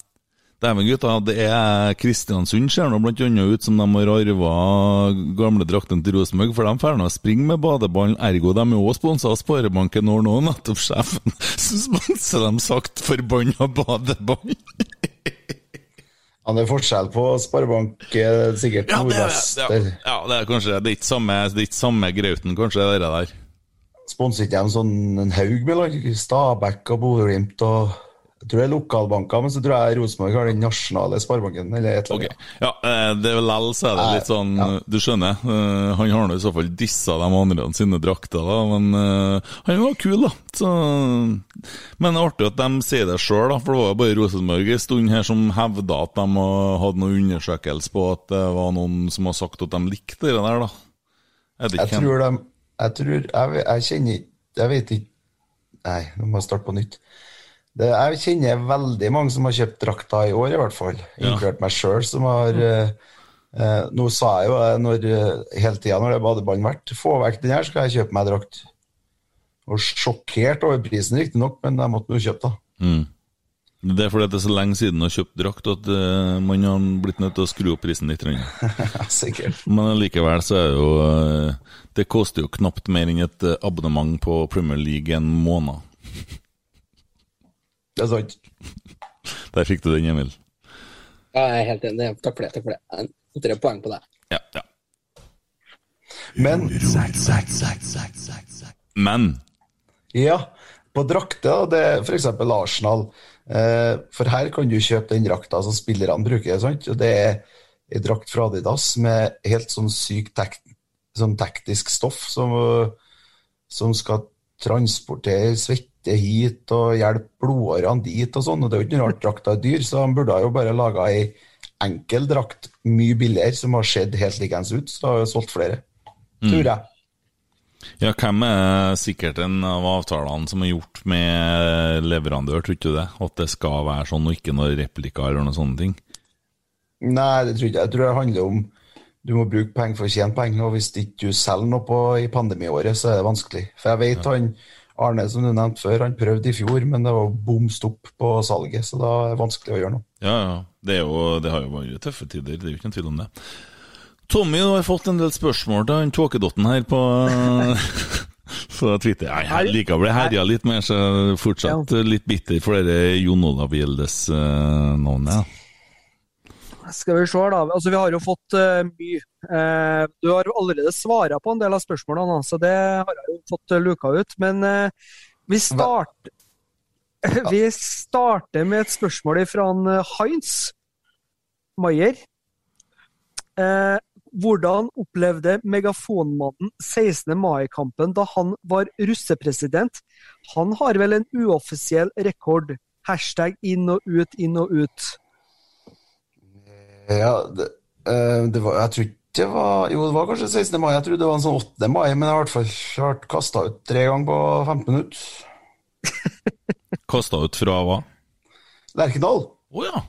Dæven, gutta, det er Kristiansund ser nå blant annet ut som de har arva gamle drakten til Rosenborg, for de drar nå springe med badeballen, ergo de er også sponsa av Sparebanken når nå, nettopp sjefen *laughs* sponser dem sagt forbanna badeball. *laughs* Ja, det er forskjell på Sparebank, sikkert sikkert Ja, det er, ja, ja, det er kanskje det er ikke samme, det er ikke samme grauten, kanskje, det der. Sponser ikke de sånn en haug med lag? Stabæk og Bodø-Glimt og Jeg tror det er lokalbanker, men så tror jeg Rosenborg har den nasjonale sparebanken. eller et eller annet. Ja, eh, det er vel L, så er det litt sånn Du skjønner, eh, han har nå i så fall dissa de andre sine drakter, da, men eh, han var kul, da. Så, men det er artig at de sier det sjøl, for det var bare Rosenborg en stund her som hevda at de hadde noen undersøkelse på at det var noen som har sagt at de likte det der, da. Jeg tror tror de Jeg tror Jeg, jeg kjenner ikke Jeg vet ikke Nei, nå må jeg starte på nytt. Det, jeg kjenner veldig mange som har kjøpt drakta i år, i hvert fall. Ja. Inkludert meg sjøl, som har eh, eh, Nå sa jeg jo når, eh, hele tida når det er badeballen verdt. Få vekk den her, skal jeg kjøpe meg drakt. Og sjokkert over prisen, riktignok, men jeg måtte jo kjøpe, da. Mm. Det er fordi det er så lenge siden å har kjøpt drakt at uh, man har blitt nødt til å skru opp prisen litt. *laughs* Sikkert. Men likevel så er det jo eh, Det koster jo knapt mer enn et eh, abonnement på Premier League en måned. Det er sant. Der fikk du den, Emil. Ja, jeg er helt enig. Takk for det. takk for det. Jeg noterer poeng på det. Ja, ja. Men Men Ja, på drakter, det er f.eks. Arsenal. Eh, for her kan du kjøpe den drakta som spillerne bruker. Sant? Og det er ei drakt fra Adidas med helt sånn syk sånn teknisk stoff som, som skal transportere svette hit og hjelpe blodårene dit og sånn. og Det er jo ikke noe rart drakta er dyr, så de burde jo bare laga ei enkel drakt mye billigere som har sett helt likens ut, så har jo solgt flere. Tror jeg. Ja, hvem er sikkert en av avtalene som er gjort med leverandør, tror ikke du det? At det skal være sånn, og ikke noen replikker eller noen sånne ting? Nei, det tror jeg ikke. Jeg tror det handler om du må bruke penger for å tjene penger, og hvis ikke du selger noe på, i pandemiåret, så er det vanskelig. For jeg vet han Arne, som du nevnte før, han prøvde i fjor, men det var bom stopp på salget, så da er det vanskelig å gjøre noe. Ja, ja. Det, er jo, det har jo vært tøffe tider, det er jo ikke noen tvil om det. Tommy, du har fått en del spørsmål til han tåkedotten her på *laughs* på Twitter. jeg, jeg liker å bli herja litt mer, så jeg fortsatt litt bitter for det Jon Olav Gjeldes-navnet. ja. Skal vi se, da. Altså, vi har jo fått uh, mye. Uh, du har jo allerede svara på en del av spørsmålene, så det har jeg jo fått eh, luka ut. Men uh, vi, start, *laughs* vi starter med et spørsmål fra eh, Heinz Maier. Eh, hvordan opplevde Megafonmannen 16. mai-kampen da han var russepresident? Han har vel en uoffisiell rekord. Hashtag inn og ut, inn og ut. Ja, det, eh, det var, jeg tror ikke det var Jo, det var kanskje 16. mai. Jeg trodde det var en sånn 8. mai, men jeg har i hvert fall vært kasta ut tre ganger på 15 minutter. *laughs* Kasta ut fra hva? Lerkendal. Oh, ja.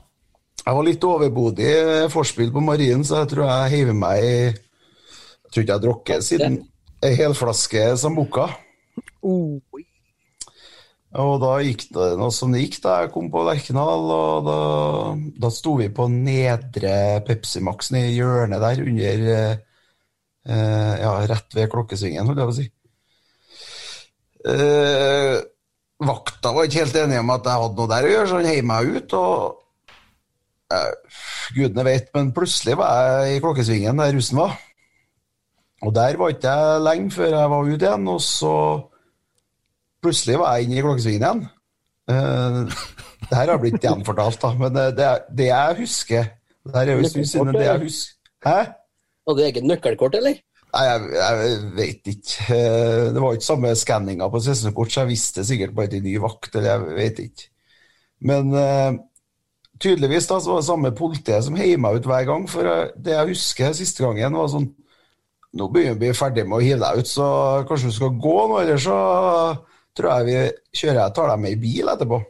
Jeg var litt overbodig forspill på Marien, så jeg tror jeg heiver meg i Jeg tror ikke jeg har drukket siden ei helflaske Sambuca. Oh. Og da gikk det noe som gikk da jeg kom på Lerkendal, og da, da sto vi på nedre Pepsi Max i hjørnet der, under eh, Ja, rett ved klokkesvingen, holdt jeg på å si. Eh, vakta var ikke helt enig om at jeg hadde noe der å gjøre, så han heiv meg ut. og eh, Gudene vet, men plutselig var jeg i klokkesvingen der russen var. Og der var ikke jeg lenge før jeg var ute igjen, og så plutselig var jeg inne i klokkesvingen igjen. Uh, det her har blitt gjenfortalt, da, men det, det, det jeg husker Det her er jo en stund siden det jeg husker. Hæ? Hadde du eget nøkkelkort, eller? Nei, jeg, jeg vet ikke. Eh, Det var ikke samme skanninga på sesongkort, så jeg visste sikkert bare til ny vakt, eller jeg vet ikke. Men uh, tydeligvis da, så var det samme politiet som heiv meg ut hver gang, for eh, det jeg husker siste gangen, var sånn Nå begynner vi å bli ferdig med å hive deg ut, så kanskje du skal gå nå, eller så tror jeg vi kjører jeg tar dem med i bil etterpå.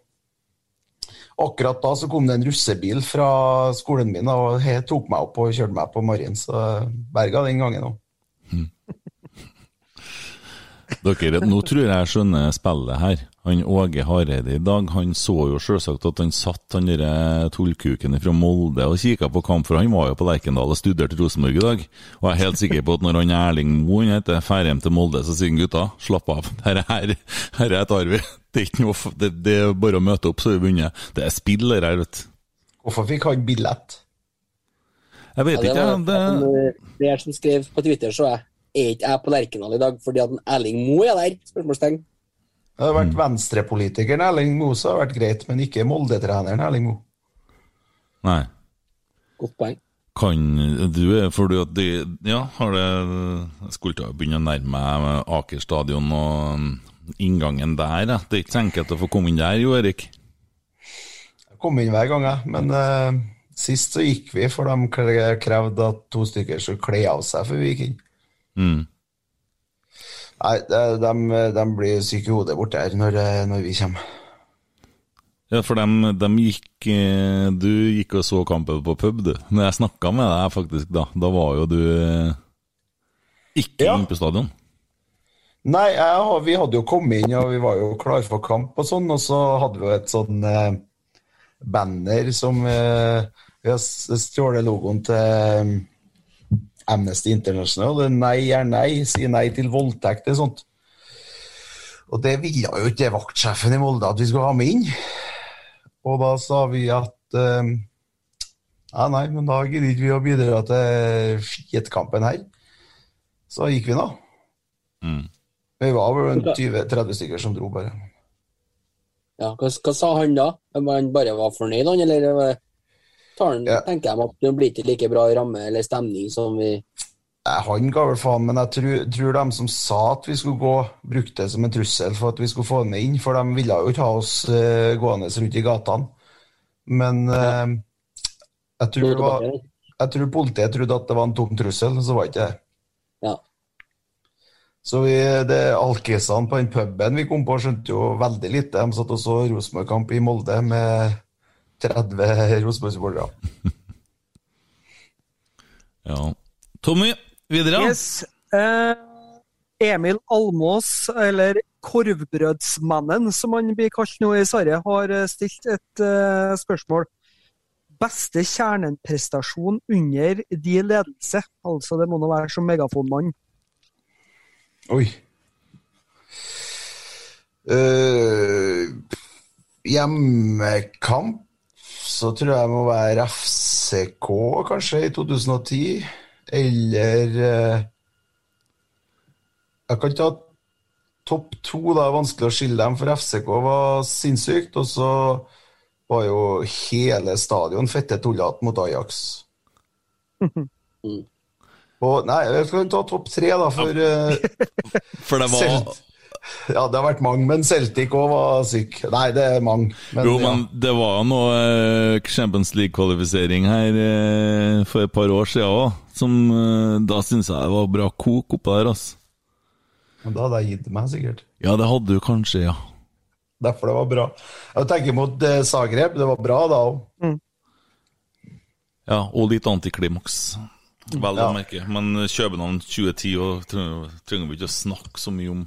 Akkurat da så kom det en russebil fra skolen min og he, tok meg opp og kjørte meg på Marien, så berga den gangen òg. *laughs* Dere, nå tror jeg jeg skjønner spillet her. Han Åge Hareide i dag, han så jo selvsagt at han satt han derre tullkuken fra Molde og kikka på kamp, for han var jo på Lerkendal og studerte Rosenborg i dag. Og jeg er helt sikker på at når han Erling Moen heter, drar hjem til Molde, så sier han gutta, slapp av, dette her, dette tar vi. Det er, ikke noe, det, det er bare å møte opp, så er vi vunnet. Det er spill, det her, vet du. Hvorfor fikk han billett? Jeg vet Ja, det ikke, var jeg. Det... er det er som skrev på Twitter, så jeg er ikke jeg på Lerkendal i dag fordi at Erling Moe er der? Spørsmålstegn. Det har vært venstrepolitikeren Erling Moe, så har vært greit, men ikke Molde-treneren Erling Moe. Nei. Godt poeng. Kan du For du at de Ja, har det Jeg skulle til å begynne å nærme meg Aker stadion og inngangen der. Ja. Det er ikke så enkelt å få komme inn der, jo, Erik. Jeg kom inn hver gang, jeg. Men uh, sist så gikk vi, for de krevde at to stykker skulle kle av seg før vi gikk inn. Mm. Nei, de, de, blir syke i hodet borte her når, eh, når vi kommer. Ja, for dem, dem gikk eh, Du gikk og så kampen på pub, du. Når jeg snakka med deg, faktisk, da, da var jo du ikke ikke inne på stadion. Nei, jeg, vi hadde jo kommet inn, og vi var jo klare for kamp og sånn, og så hadde vi jo et sånn eh, banner som eh, Vi har stjålet logoen til eh, Amnesty International. Er nei er nei, si nei til voldtekt og sånt. Og det ville jo ikke vaktsjefen i Molde at vi skulle ha med inn. Og da sa vi at uh, ja, nei, men da gidder ikke vi å bidra til skitkampen her. Så gikk vi nå. Vi var vel 20-30 stykker som dro, bare. Ja, hva, hva sa han da? Om han bare var fornøyd, han, eller eh, ja. tenker jeg at det blir ikke like bra ramme eller stemning som vi Han ga vel faen, men jeg tror, tror de som sa at vi skulle gå, brukte det som en trussel for at vi skulle få ham inn, for de ville jo ikke ha oss uh, gående rundt i gatene. Men uh, jeg, tror det var, jeg tror politiet trodde at det var en tom trussel, så var det ikke det. Ja. Så vi, det alkisene på den puben vi kom på, skjønte jo veldig lite. De satt og så Rosenborg-kamp i Molde med 30 Rosenborg-supportere. *laughs* Ja. Tommy, videre. Yes. Eh, Emil Almås, eller Korvbrødsmannen, som han blir kalt nå i Sverige, har eh, stilt et eh, spørsmål. Beste kjerneprestasjon under de ledelse? Altså, det må nå være som megafonmann. Oi. Uh, hjemmekamp så tror jeg må være FCK, kanskje, i 2010. Eller eh, Jeg kan ta topp to, da. Er vanskelig å skille dem, for FCK var sinnssykt. Og så var jo hele stadion fette tullete mot Ajax. *laughs* Og, nei, jeg skal ta topp tre, da, for ja. For det var *laughs* Ja, det har vært mange, men Celtic òg var syk. Nei, det er mange. Men, Jo, ja. men det var noe eh, Champions League-kvalifisering her eh, for et par år siden òg, som eh, da syns jeg det var bra kok oppå der, altså. Men da hadde jeg gitt meg, sikkert. Ja, det hadde du kanskje, ja. Derfor det var bra. Jeg tenker mot Zagreb, det var bra da òg. Ja, og litt antiklimaks. Vel å Ja. merke. Men København 2010 og trenger vi ikke å snakke så mye om.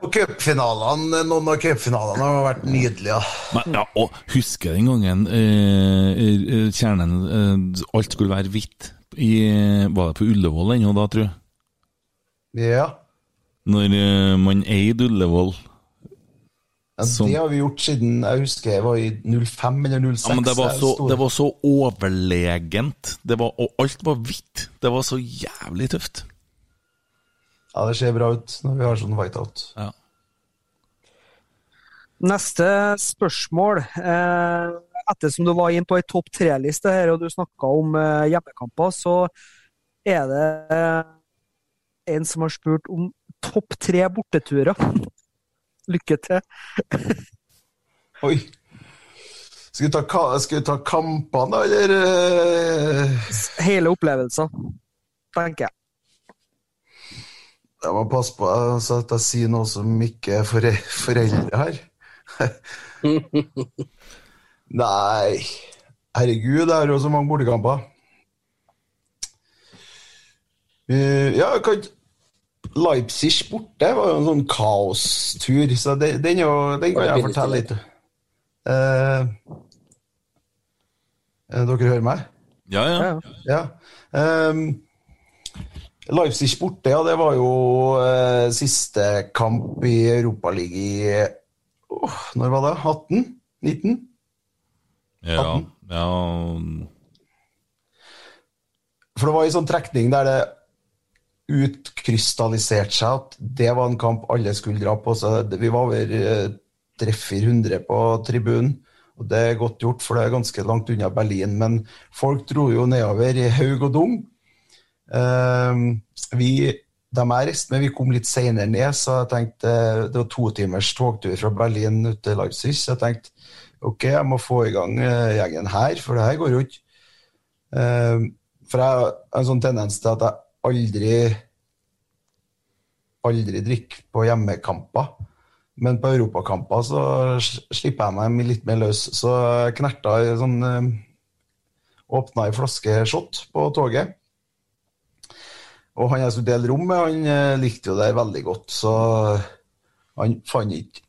Og cupfinalene, noen av cupfinalene har vært nydelige. Men, ja, og husker den gangen eh, eh, kjernen eh, Alt skulle være hvitt. I, var det på Ullevål ennå da, tror jeg? Ja. Når eh, man eide Ullevål. Ja, Som- Det har vi gjort siden jeg husker jeg var i 05 eller 06. Ja, men det var, så, det var så overlegent. Det var, og alt var hvitt. Det var så jævlig tøft. Ja, det ser bra ut når vi har sånn whiteout. Ja. Neste spørsmål. Eh, ettersom du var inn på ei topp tre-liste her, og du snakka om eh, hjemmekamper, så er det eh, en som har spurt om topp tre borteturer. Lykke til. *laughs* Oi. Skal vi ta, skal vi ta kampene, da, eller Hele opplevelsen, tenker jeg. Jeg må passe på så at jeg sier noe som ikke er fore foreldre her. *laughs* Nei Herregud, det er jo så mange bortekamper. Uh, ja, kan ikke Leipzig borte var jo en sånn kaostur, så den, jo, den kan jeg fortelle litt. Eh, eh, dere hører meg? Ja, ja. Ja. Ehm, Leipzig borte, ja, det var jo eh, siste kamp i Europaligaen i åh, Når var det? 18? 19? Ja, ja. For det var en sånn trekning der det utkrystalliserte seg at det var en kamp alle skulle dra på. Så vi var over treffer 300-400 på tribunen. Og det er godt gjort, for det er ganske langt unna Berlin. Men folk dro jo nedover i haug og dung. Ehm, vi, de jeg reiste med, vi kom litt senere ned, så jeg tenkte det var to timers togtur fra Berlin ut til Leipzig. Så jeg tenkte ok, jeg må få i gang eh, gjengen her, for det her går jo ikke. Ehm, for jeg har en sånn tendens til at jeg aldri aldri drikker på hjemmekamper. Men på europakamper så slipper jeg meg litt mer løs. Så jeg knerta sånn eh, Åpna ei flaske shot på toget. Og han jeg skulle dele rom med, han eh, likte jo det veldig godt, så han fant ikke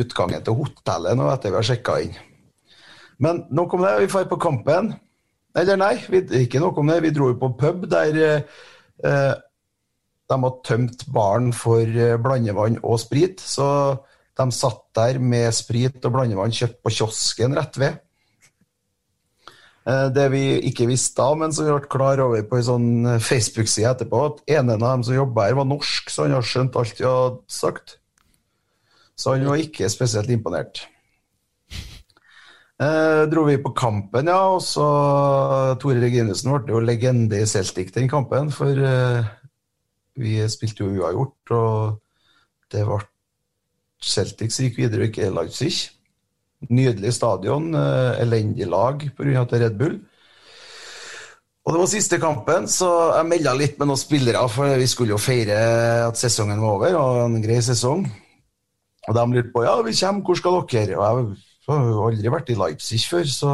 utgangen til hotellet nå etter vi har sjekka inn. Men nok om det, vi drar på kampen. Eller nei, vi, ikke noe om det. Vi dro jo på pub der eh, eh, de hadde tømt baren for eh, blandevann og sprit. Så de satt der med sprit og blandevann kjøpt på kiosken rett ved. Eh, Det vi ikke visste da, men som vi ble klar over på ei sånn Facebook-side etterpå, at en av dem som jobba her, var norsk, så han har skjønt alt vi hadde sagt. Så han var ikke spesielt imponert. Eh, dro vi på kampen, ja, og så Tore Reginussen ble jo legende i Celtic den kampen, for eh, vi spilte jo uavgjort, og det ble Celtic som gikk videre, og ikke Leipzig. Nydelig stadion, eh, elendig lag pga. Red Bull. Og det var siste kampen, så jeg melda litt med noen spillere, for vi skulle jo feire at sesongen var over, og en grei sesong. Og de lurte på ja, vi kommer, hvor skal dere? Og jeg har jo aldri vært i Leipzig før, så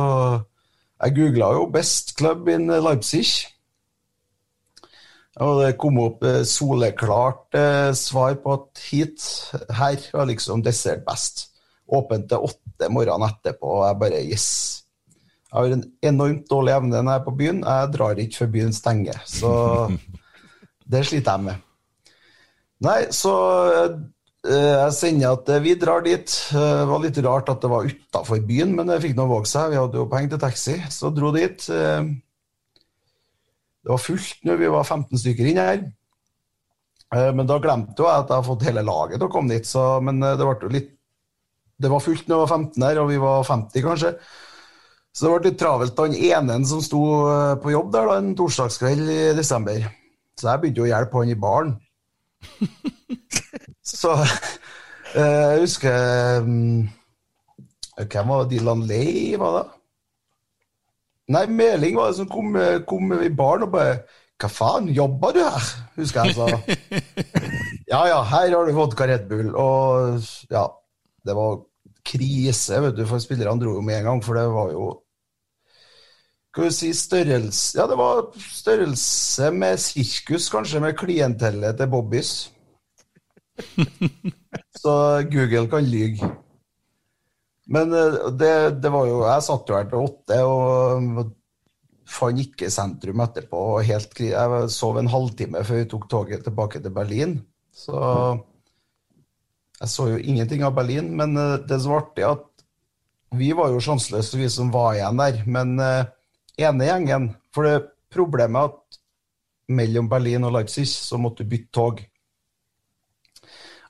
jeg googla jo 'Best Club in Leipzig'. Og det kom opp eh, soleklart eh, svar på at hit, her var liksom dessert best. Åpent til åtte morgenen etterpå, og jeg bare yes. Jeg har en enormt dårlig evne når jeg er på byen. Jeg drar ikke før byen stenger. Så *laughs* det sliter jeg med. Nei, så eh, jeg sender at vi drar dit. Det var litt rart at det var utafor byen, men det fikk nå våge seg. Vi hadde jo penger til taxi, så dro dit. Eh, Det var fullt når vi var 15 stykker inne her. Eh, Men da glemte jeg at jeg hadde fått hele laget til å komme dit, så, men eh, det ble jo litt Det var fullt når jeg var 15 her, og vi var 50 kanskje. Så det ble litt travelt. Han ene som sto eh, på jobb der da, en torsdagskveld i desember. Så jeg begynte å hjelpe han i baren. *laughs* Så eh, jeg husker um, Hvem var det? Dylan Lay, var det? Nei, Meling var det som kom, kom i baren og bare Hva faen, jobber du her? Husker jeg sa. *laughs* Ja ja, her har du vodka Red Bull. Og ja, det var krise, vet du, for spillerne dro jo med en gang, for det var jo Skal vi si størrelse Ja, det var størrelse med sirkus, kanskje, med klientellet til Bobbys. *laughs* Så Google kan lyge. Men eh, det, det var jo Jeg satt jo her til åtte og fant ikke sentrum etterpå. Helt, jeg sov en halvtime før vi tok toget tilbake til Berlin. Så jeg så jo ingenting av Berlin. Men eh, det som var artig, at vi var jo sjanseløse, vi som var igjen der. Men uh, ene gjengen For det problemet at mellom Berlin og Leipzig så måtte du bytte tog.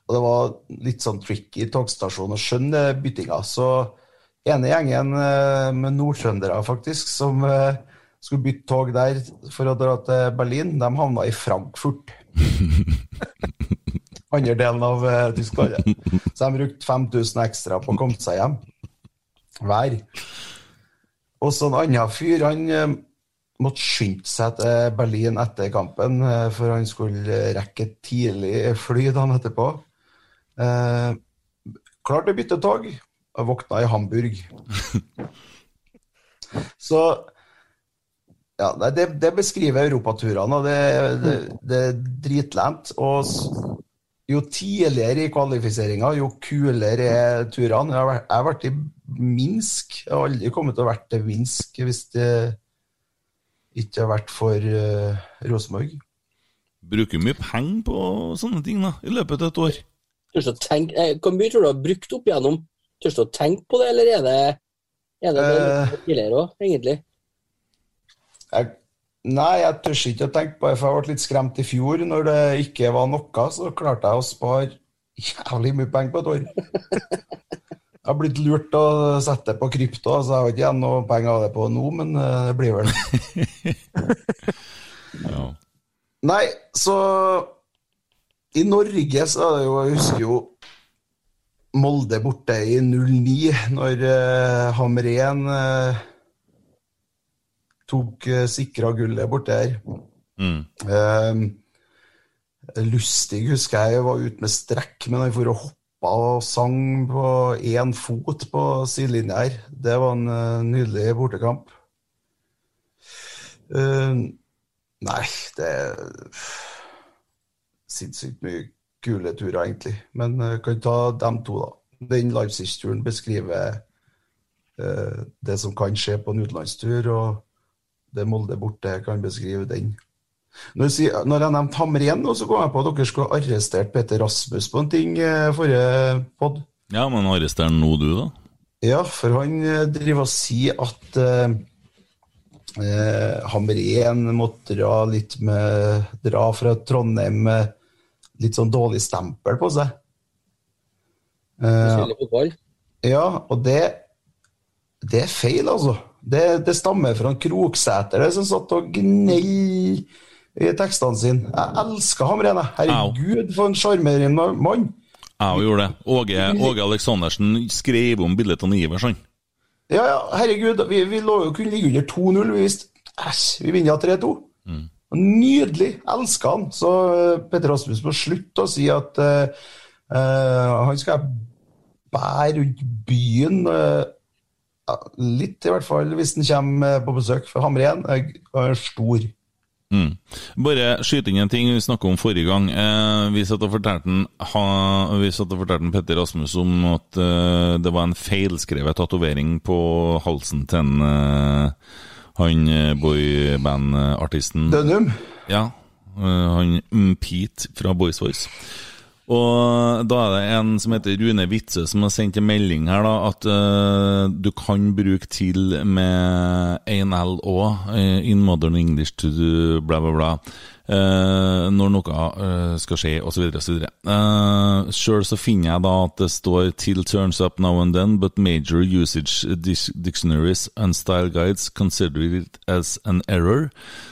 Og det var litt sånn tricky togstasjon å skjønne byttinga. Så ene gjengen uh, med nordtrøndere, faktisk, som uh, skulle bytte tog der for å dra til Berlin, de havna i Frankfurt. *laughs* Andre delen av uh, Tyskland. Så de brukte 5000 ekstra på å komme seg hjem. Hver. Og så en annen fyr, han uh, måtte skynde seg til Berlin etter kampen, uh, for han skulle rekke et tidlig fly dagen etterpå. Klarte å bytte tog, og våkna i Hamburg. Så ja, det, det beskriver europaturene, og det, det, det er dritlent. Og jo tidligere i kvalifiseringa, jo kulere er turene. Jeg har vært, i Minsk. Jeg har aldri kommet til å vært til Minsk hvis det ikke har vært for uh, Rosenborg. Bruker mye penger på sånne ting da, i løpet av et år. Å tenke, eh, Hvor mye tror du har brukt opp igjennom? Tør du å tenke på det, eller er det, er det, Eh. det tidligere òg, egentlig? Jeg, nei, jeg tør ikke å tenke på det, for jeg ble litt skremt i fjor. Når det ikke var noe, så klarte jeg å spare jævlig mye penger på et år. Jeg har blitt lurt til å sette det på krypto, så jeg har ikke igjen noe penger av det på nå, men eh, det blir vel *laughs* Nei, så I Norge så er det jo Jeg husker jo Molde borte i 09, når uh, Hamren eh, tok uh, sikra gullet borti her. Mm. Eh, Lustig husker jeg var ute med strekk, men han for og hoppa og sang på én fot på sidelinja her. Det var en uh, nydelig bortekamp. Eh, nei, det er sinnssykt mye kule turer, egentlig. Men uh, kan ta dem to, da. Den Leipzig-turen beskriver eh, det som kan skje på en utenlandstur, og det Molde borte kan beskrive den. Når jeg, sier- når jeg nevnte Hamren, nå, så kom jeg på at dere skulle ha arrestert Peter Rasmus på en ting eh, forrige pod. Ja, men arrester han nå, du, da? Ja, for han eh, driver og sier at eh, eh, Hamren måtte dra litt med Dra fra Trondheim med litt sånn dårlig stempel på seg. Eh, ja, og det Det er feil, altså. Det, det stammer fra en Kroksæter som satt og gnei i tekstene sine. Jeg elsker ham, Rene. Herregud, for en sjarmerende mann. Jeg òg gjorde det. Åge, Åge Aleksandersen skrev om bildet av Ivers, han. Ja, ja, herregud. Vi, vi lå jo kunne ligge under 2-0. Vi visste Æsj, vi vinner 3-2. Nydelig. Elsker han. Så eh, Petter Rasmus må slutte å si at uh, uh, han skal bære rundt byen. eh, ja, litt, i hvert fall, hvis han kommer eh, på besøk. For Hamren er, er stor. Mm. Bare skyte inn en ting vi snakka om forrige gang. Eh, vi satt og fortalte en, ha, fortalte en Petter Rasmus om at eh, det var en feilskrevet tatovering på halsen til en eh, han eh, boyband-artisten Dønnum? Ja. eh, han mm, Pete fra Boys Voice. Og da er det en som heter Rune Witzøe som har sendt en melding her, da, at uh, du kan bruke til med 1L òg, in modern English to do bla, bla, bla, eh, når noe eh, skal skje, osv., osv. Uh, Sjøl så finner jeg da at det står 'till turns up now and then, but major usage dictionaries and style guides consider it as an error,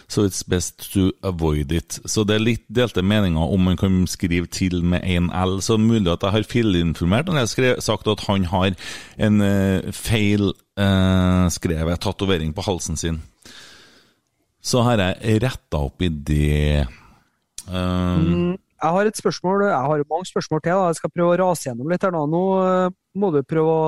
so it's best to avoid it'. Så det er litt delte meninger om man kan skrive 'til' med en L, så mulig at jeg har feilinformert når jeg har sagt at han har en uh, feil eh, skrevet tatovering på halsen sin. Så har jeg retta opp i det. Um, jeg har et spørsmål, jeg har mange spørsmål til. Da. Jeg skal prøve å rase gjennom litt her nå. Nå eh, må du prøve å,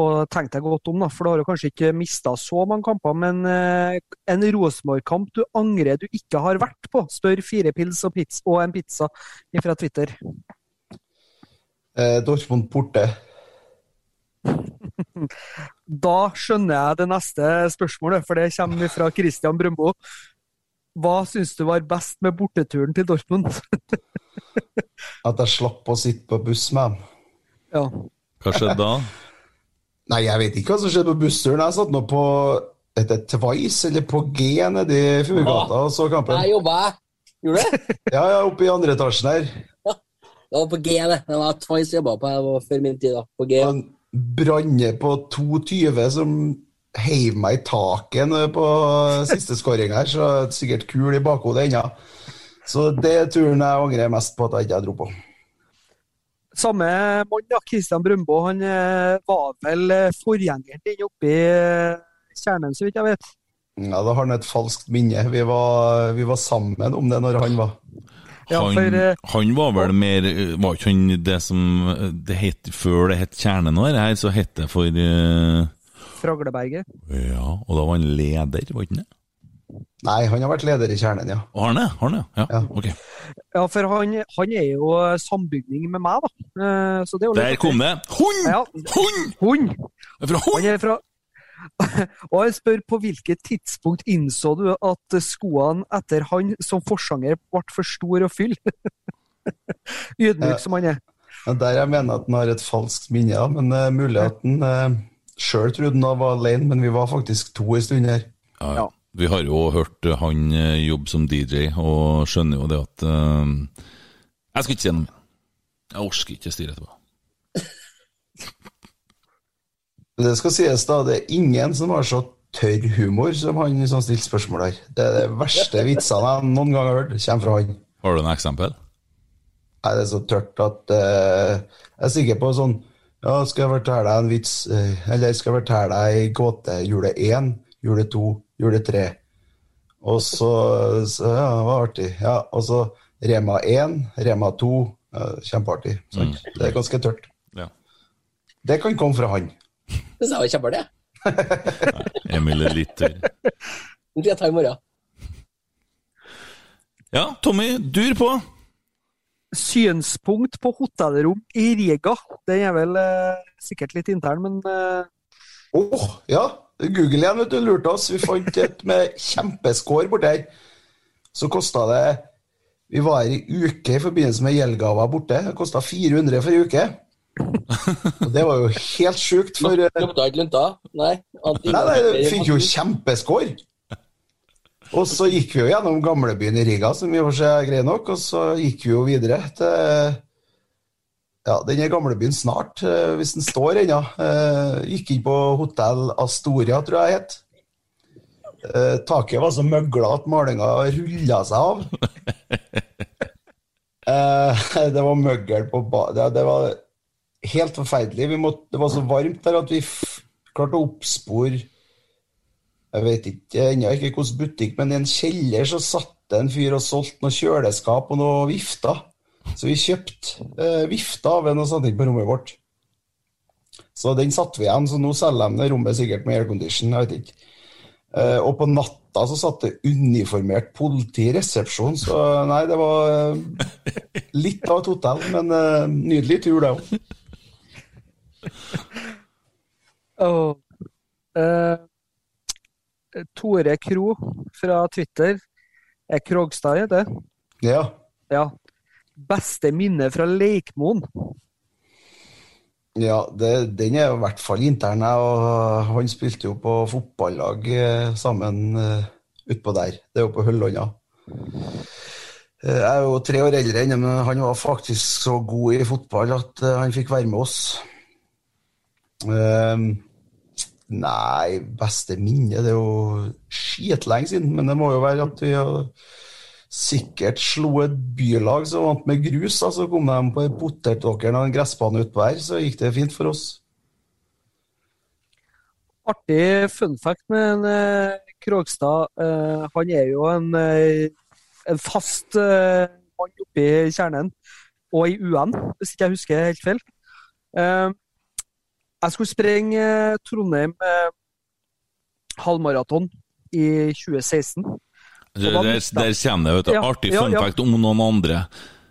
å tenke deg godt om, da, for du har jo kanskje ikke mista så mange kamper. Men eh, en Rosenborg-kamp du angrer du ikke har vært på? Spør fire pils og, pizza, og en pizza fra Twitter. Eh, Dortmund borte. *laughs* Da skjønner jeg det neste spørsmålet, for det kommer fra Christian Brumbo. Hva syns du var best med borteturen til Dortmund? *laughs* At jeg slapp å sitte på buss med dem. Ja. Hva skjedde da? Nei, jeg vet ikke hva som skjedde på bussturen. Jeg satt nå på et, det Twice, eller på G nede i Fugata og så kampen. Jeg jobba, jeg. Gjorde du det? *laughs* Ja, ja, oppe i andre etasjen her. Det var på G, det. Det var Twice jobba på. Jeg var før min tid, da. På G. Branne på 2,20 som heiv meg i taket på siste skåring her, så er sikkert kul i bakhodet ennå. Så det er turen jeg angrer mest på at jeg ikke dro på. Samme mann, da, Christian Brøndbo, han eh, var vel eh, forgjengeren din oppe i eh, kjernen, så vidt jeg vet. Ja, Da har han et falskt minne. Vi var, vi var sammen om det når han var. Ja, han, for, eh, han var vel mer Var ikke han det som det het før det het Kjernen nå, her, så het det for uh... Fragleberget. Ja, og da var han leder, var ikke han det? Nei, han har vært leder i Kjernen, ja. Og han er, han er, ja. Ok. Ja, for han, han er jo sambygning med meg, da. Eh, Så det er jo litt Der kom det! Hund! Ja. Hund! Hund! Fra hund! Han er fra *laughs* Og jeg spør på hvilket tidspunkt innså du at skoene etter han som forsanger ble for stor å fylle? *laughs* Ydmyk som han er. Ja, Der jeg mener at han har et falskt minne, ja. men uh, er mulig at han uh, sjøl trodde han var alene, men vi var faktisk to en stund her. Ja, Vi har jo hørt han eh, jobbe som DJ, og skjønner jo det at uh, Jeg skal ikke si noe mer. Jeg orker ikke styre etterpå. Det skal sies, da, det er ingen som har så tørr humor som han som stilte spørsmål her. Det er de verste vitsene jeg noen gang har hørt, kommer fra han. Har du noe eksempel? Nei, det er så tørt at uh, Jeg er sikker på sånn Ja, skal jeg fortelle deg en vits eh, Eller skal jeg fortelle deg en gåte? Jule én, jule to, jule tre. Og så, så Ja, det var artig. Ja, og så Rema 1, Rema 2. Ja, kjempeartig. Sant? Det er ganske tørt. Ja. Det kan komme fra han. Det sa jeg bare det Emil er litt tørr. Jeg tar i morgen. Ja, Tommy, dur på. Synspunkt på hotellrom i Riga. Den er vel eh, sikkert litt intern, men eh, Åh, ja. Google igjen, vet du, lurte oss. Vi fant et med kjempeskår borti her. Så kosta det Vi var her i uke i forbindelse med gjeldgaver borte. Det kosta 400 for ei uke. Og det var jo helt sjukt, for eh, Lukta ikke lunta? Nei. Nei, nei, fikk jo kjempeskår. Og så gikk vi jo gjennom gamlebyen i Riga, som i og for seg er grei nok, og så gikk vi jo videre til Ja, den er gamlebyen snart, eh, hvis den står ennå. Eh, Gikk inn på hotell Astoria, tror jeg det het. Taket var så møgla at malinga rulla seg av. *laughs* *laughs* Det var møggel på ba... Det var helt forferdelig. Måtte, det var så varmt der at vi klarte å oppspore Jeg vet ikke ennå ikke hvilken butikk, men i en kjeller så satt det en fyr og solgte noe kjøleskap og noe vifter. Så vi kjøpte eh, vifter av en og satte inn på rommet vårt. Så den satte vi igjen, så nå selger de det rommet sikkert med aircondition. Jeg vet ikke. Eh, og på natta så satt det uniformert politi i resepsjonen, så nei, det var eh, litt av et hotell, men eh, nydelig tur, det òg. Åh. Uh, Tore Kro fra Twitter. Er Krogstad heter det? Ja. Ja. Beste minne fra Leikmoen? Ja, det, den er i hvert fall intern. og Han spilte jo på fotballag eh, sammen eh, utpå der. Det er jo på Høllånda. Jeg er jo tre år eldre enn men han var faktisk så god i fotball at han fikk være med oss. Ehm, nei, beste minne Det er jo skitlenge siden, men det må jo være at vi sikkert slo et bylag som vant med grus. da, Så kom de på potetåkeren og en gressbane utpå her, så gikk det fint for oss. Artig fun fact med en, eh, Krogstad. Eh, han er jo en, eh, en fast mann oppe i kjernen, og i UN, hvis ikke jeg husker helt feil. Jeg skulle sprenge Trondheim eh, halvmaraton i 2016. Der, der, der kommer det vet du, Ja, artig ja, fun ja. om noen andre.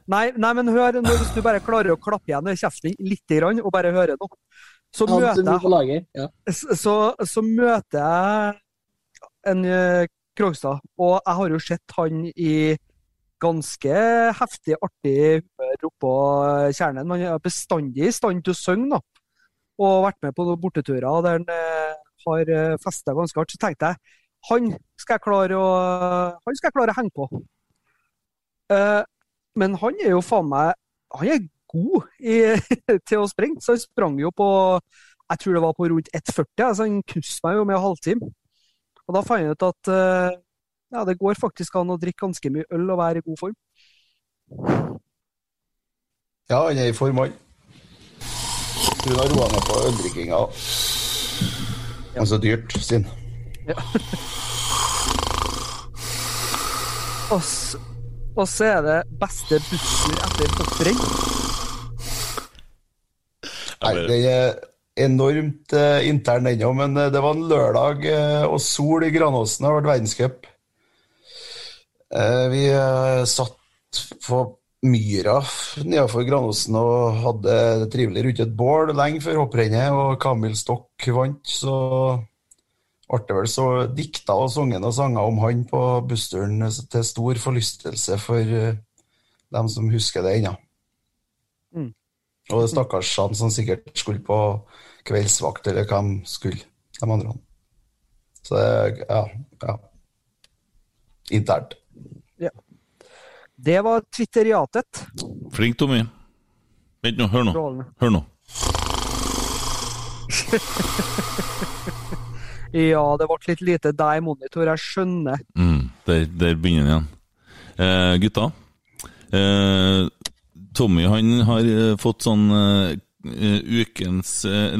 Nei, nei, men hør, nå, hvis du bare klarer å klappe igjen kjeften litt grann, og bare høre noe, så møter du jeg, så, så møter jeg en eh, Krogstad, og jeg har jo sett han i ganske heftig, artig humør oppå kjernen. Han er bestandig i stand til å synge, da. Og vært med på noen borteturer der han eh, har festa ganske hardt. Så tenkte jeg han skal jeg klare å, han skal jeg klare å henge på. Eh, men han er jo faen meg Han er god i, *laughs* til å springe, så han sprang jo på Jeg tror det var på rundt 1,40, altså han knuste meg jo med halvtime. Og da fant jeg ut at eh, ja, det går faktisk an å drikke ganske mye øl og være i god form. Ja, han er i form, han. Hun har roa ned på øldrikkinga. Men så dyrt, sin. Ja. og, så er det beste busstur etter hopprenn. Nei, den er enormt eh, intern ennå, men eh, det var en lørdag eh, og sol i Granåsen. Det har vært verdenscup. Eh, vi eh, satt på myra nedenfor Granåsen og hadde det trivelig rundt et bål lenge før hopprennet, og Kamil Stokk vant, så ble det vel så dikta og sunget og sanger om han på bussturen til stor forlystelse for eh, dem som husker det ennå. Mm. Og det stakkars han som sikkert skulle på kveldsvakt, eller hvem skulle, de andre. Så ja, ja. Internt. Det var twitteriatet. Flink, Tommy. Vent nå, hør nå. Hør nå. *laughs* Ja, det ble litt lite deg i monitor, jeg skjønner. Mm, der, der begynner den igjen. Eh, gutta. Eh, Tommy han har eh, fått sånn eh, ukens eh,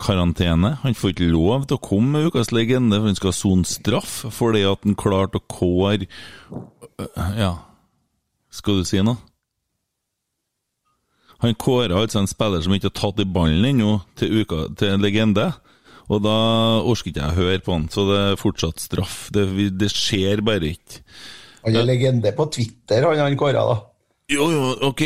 legende-karantene. Han får ikke lov til å komme med ukas legende, for han skal sone straff fordi at han klarte å kåre øh, Ja, skal du si noe? Han kåra altså en spiller som ikke har tatt i ballen ennå, til, uka, til en legende. Og da orker ikke jeg å høre på han, så det er fortsatt straff. Det, det skjer bare ikke. Han er legende på Twitter, han han kåra, da. Jo, jo, ok,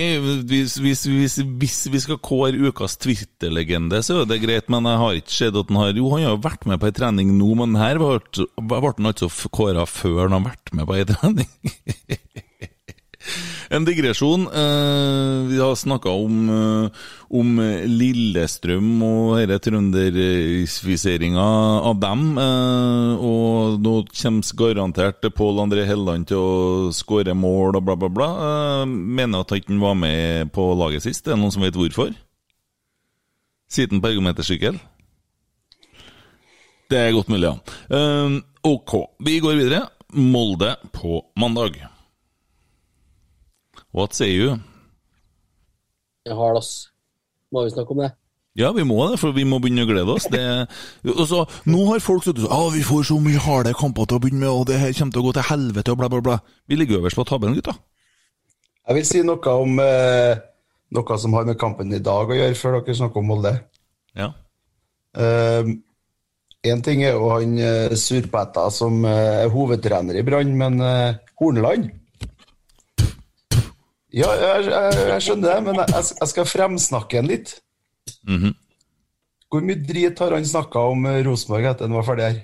hvis, hvis, hvis, hvis vi skal kåre ukas Twitter-legende, så er det greit, men jeg har ikke sett at han har Jo, han har jo vært med på ei trening nå, men her ble ble han altså kåra før han har vært med på ei *laughs* trening. En digresjon. Eh, vi har snakka om, eh, om Lillestrøm og denne trønderfiseringa av dem. Eh, og nå kommer garantert Pål André Helland til å skåre mål og bla, bla, bla. Mener at han ikke var med på laget sist. Er det noen som vet hvorfor? Siden på ergometersykkel? Det er godt mulig, ja. Ok, vi går videre. Molde på mandag. What say you? Jeg har det, ass. Må vi snakke om det? Ja, vi må det, for vi må begynne å glede oss. Det, altså, nå har folk sagt at ah, vi får så mye harde kamper til å begynne med, og det her kommer til å gå til helvete, og bla, bla, bla. Vi ligger øverst på tabellen, gutta. Jeg vil si noe om eh, noe som har med kampen i dag å gjøre, før dere snakker om Molde. Ja. Én ting er jo han uh, surpetta som eh, er hovedtrener i Brann, men eh, Horneland Ja, jeg, jeg, jeg skjønner det, men jeg, jeg skal fremsnakke han litt. Mhm. Hvor mye drit har han snakka om eh, Rosenborg etter han var ferdig her?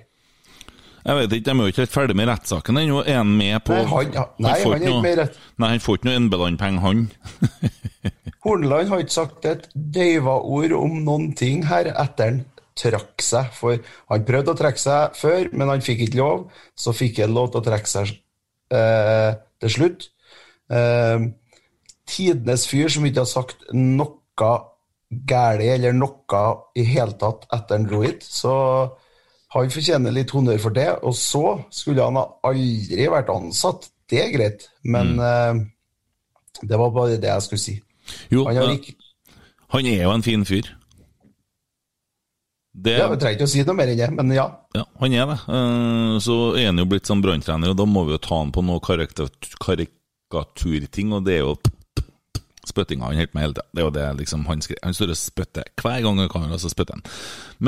Jeg vet ikke, De er jo ikke helt ferdig med rettssaken ennå. Er han med på Nei, han- ja, nei, han er ikke med rett- Nei, han får ikke noe Enbeland-penger, han. *laughs* Horneland har ikke sagt et døyva ord om noen ting her etter han trakk seg. For han prøvde å trekke seg før, men han fikk ikke lov. Så fikk han lov til å trekke seg eh, til slutt. Eh, tidenes fyr som ikke har sagt noe galt eller noe i hele tatt etter han dro hit. Så han fortjener litt honnør for det. Og så skulle han ha aldri vært ansatt. Det er greit, men eh, det var bare det jeg skulle si. Jo, han, ikke, Han er jo en fin fyr. Det, ja, Vi trenger ikke å si noe mer enn det, men ja. Ja, han er det. Eh, Så er han jo blitt som branntrener, og da må vi jo ta han på noe karikaturting, og det er jo spyttinga han holder på med hele tida. Det er jo det liksom han skriver. Han står og spytter hver gang han kan, og så spytter han.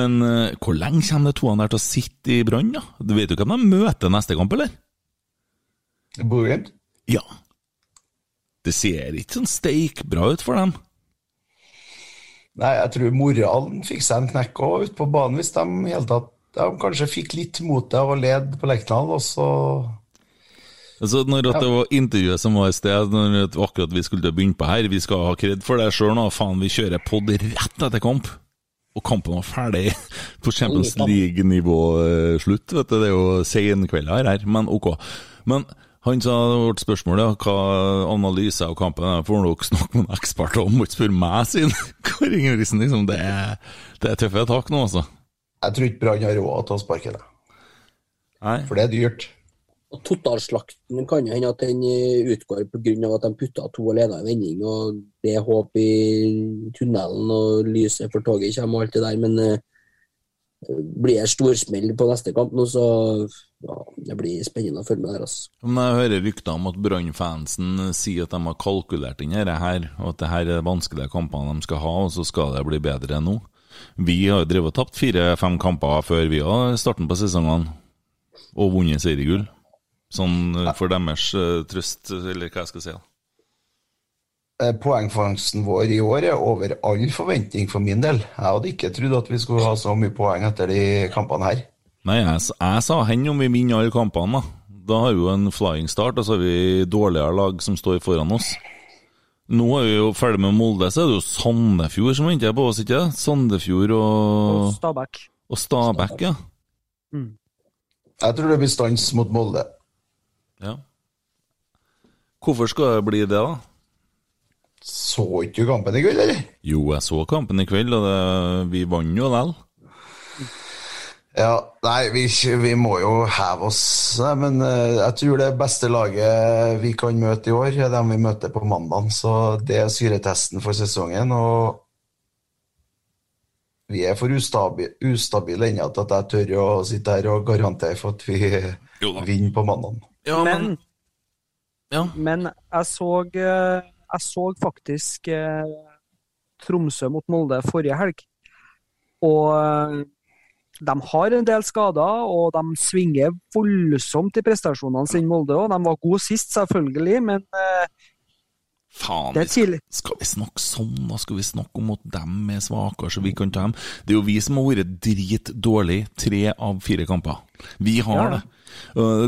Men uh, hvor lenge kommer de toene der til å sitte i Brann, da? Du vet jo hvem de møter neste kamp, eller? Bodø-Glimt? Ja. Det ser ikke sånn steikbra ut for dem. Nei, jeg tror moralen fikk seg en knekk òg ute på banen, hvis de i hele tatt de kanskje fikk litt motet av å lede på Lerkendal, og så Altså, når det var intervjuet som var i sted, når at akkurat vi skulle begynne på her, vi skal ha kred for det sjøl nå, faen, vi kjører pod rett etter kamp. Og kampen var ferdig *laughs* på Champions League-nivå eh, slutt, vet du. Det er jo senkvelder her, men ok. Men han sa vårt spørsmål ja, hva analyse av kampen er, får dere snakke med en ekspert om, må ikke spørre meg, sin *laughs* Kåre Ingebrigtsen. Liksom, det, er, det er tøffe tak nå, altså. Jeg tror ikke Brann har råd til å sparke deg. Nei. For det er dyrt. Totalslakten kan jo hende at den eh, utgår pga. at de putta to alene i vending, og det er håp i tunnelen, og lyset for toget kommer og alt det der, men uh, blir det storsmell på neste kamp nå, så ja, det blir spennende å følge med der. altså. Men jeg hører rykter om at Brann-fansen sier at de har kalkulert inn dette her, og at det her er de vanskelige kampene de skal ha, og så skal det bli bedre nå. Vi har jo drevet og tapt fire-fem kamper før vi har starten på sesongene, og vunnet seriegull. Sånn eh, for deres eh, trøst, eller hva jeg skal si. da. Eh, Poengfangsten vår i år er over all forventning for min del. Jeg hadde ikke trodd at vi skulle ha så mye poeng etter de kampene her. Nei, jeg, jeg sa hen om vi vinner alle kampene, da. Da har vi jo en flying start, og så har vi dårligere lag som står foran oss. Nå er vi jo ferdig med Molde, så er det jo Sandefjord som venter på oss, ikke sant? Sandefjord og, Og Stabæk. og Stabæk, ja. Jeg tror det blir stans mot Molde. Ja. Hvorfor skal det bli det, da? Så ikke du kampen i kveld, eller? Jo, jeg så kampen i kveld, og det, vi vant jo likevel. Ja, nei, vi, vi må jo heve oss, men eh, jeg tror det beste laget vi kan møte i år, er dem vi møter på mandag. Så det er syretesten for sesongen. Og vi er for ustabile, ustabile ennå til at jeg tør å sitte her og garantere for at vi vinner på mandag. Men, men jeg så eh, Jeg så faktisk eh, Tromsø mot Molde forrige helg. Og eh, de har en del skader, og de svinger voldsomt i prestasjonene sine, Molde òg. De var gode sist, selvfølgelig, men eh, Faen, Det er skal, tidlig. skal vi snakke sånn, da? Skal vi snakke om at dem er svakere, så vi kan ta dem? Det er jo vi som har vært dritdårlige tre av fire kamper. Vi har Ja. det.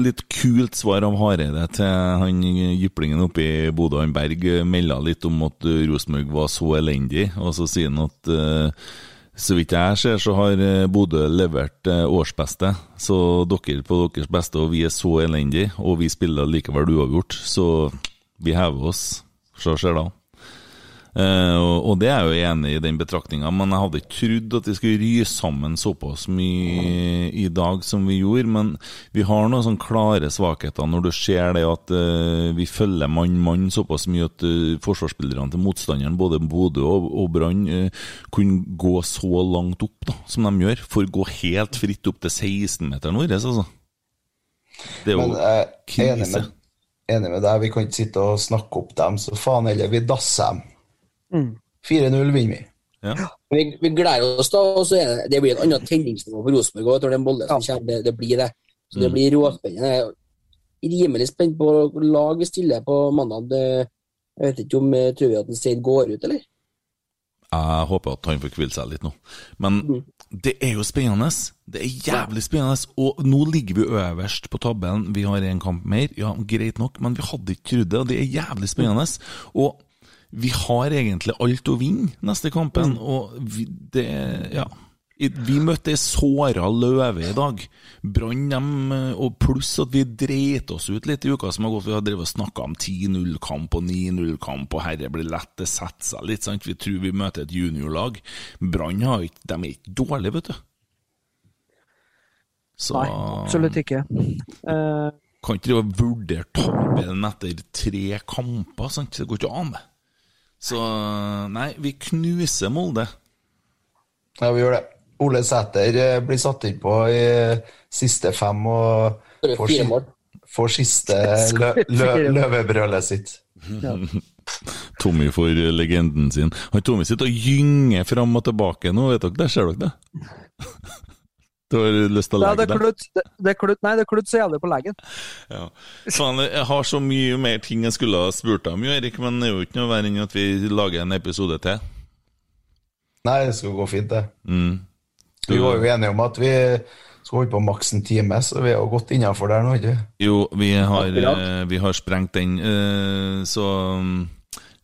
Litt kult svar av Hareide til han jyplingen oppe i Bodø. Han Berg melda litt om at Rosenborg var så elendig, og så sier han at eh, så vidt jeg ser, så har eh, Bodø levert eh, årsbeste. Så dere på deres beste, og vi er så elendige, og vi spiller likevel uavgjort. Så vi hever oss. Så skjer det. Eh, og, det er jeg jo enig i den betraktninga, men jeg hadde ikke trodd at vi skulle ryse sammen såpass mye i dag som vi gjorde. Men vi har noen sånne klare svakheter når du ser det at eh, vi følger mann-mann såpass mye at eh, forsvarsspillerne til motstanderen, både Bodø og, og Brann, kunne gå så langt opp da, som de gjør. For å gå helt fritt opp til 16-meteren vår, altså. Det er jo Men er enig krise. med, enig med deg, vi kan ikke sitte og snakke opp dem, så faen heller, vi dasser dem. Mm. 4-0 vinner vi. Vi, vi gleder oss da, og så er det, det blir en annen tenningsnivå på Rosenborg òg. det bolle som kommer. Det, det blir det. Så det Mm. blir råspennende. Rimelig spent på lag vi stiller på mandag. Det- Jeg vet ikke om eh, tror vi at Seid går ut, eller? Jeg håper at han får hvile seg litt nå. Men det er jo spennende. Det er jævlig spennende. Og nå ligger vi øverst på tabellen. Vi har en kamp mer. Ja, greit nok, men vi hadde ikke trodd det, og det er jævlig spennende. Og vi har egentlig alt å vinne neste kampen, og vi, det Ja. Vi møtte ei såra løve i dag. Brann dem, eh, og pluss at vi dreit oss ut litt i uka som har gått. Vi har drevet og snakka om 10-0-kamp og 9-0-kamp, og herre blir lett det setter seg litt. sant? Vi tror vi møter et juniorlag. Brann har ikke De er ikke dårlige, vet du. Så Nei, absolutt ikke. Uh, kan ikke drive og vurdere tabellen etter tre kamper. sant? Det går ikke an, det. Så nei, vi knuser Molde. Ja, vi gjør det. Ole Sæter eh, blir satt inn på i eh, siste fem og får, si- får siste *laughs* lø, lø, løvebrølet sitt. *laughs* Tommy får legenden sin. Han Tommy sitter og gynger fram og tilbake nå, vet dere det? Ser dere det? *laughs* Du har lyst til å legge det er det, det er klutt, nei, det er klutt så jævlig på leggen. Ja. Faen, jeg har så mye mer ting jeg skulle ha spurt deg om, jo, Erik, men det er jo ikke noe verre enn at vi lager en episode til. Nei, det skal gå fint, det. Mm. Vi var jo enige om at vi skal holde på maks en time, så vi er jo godt innafor der nå, ikke Jo, vi har, eh, vi har sprengt den, eh, så mm,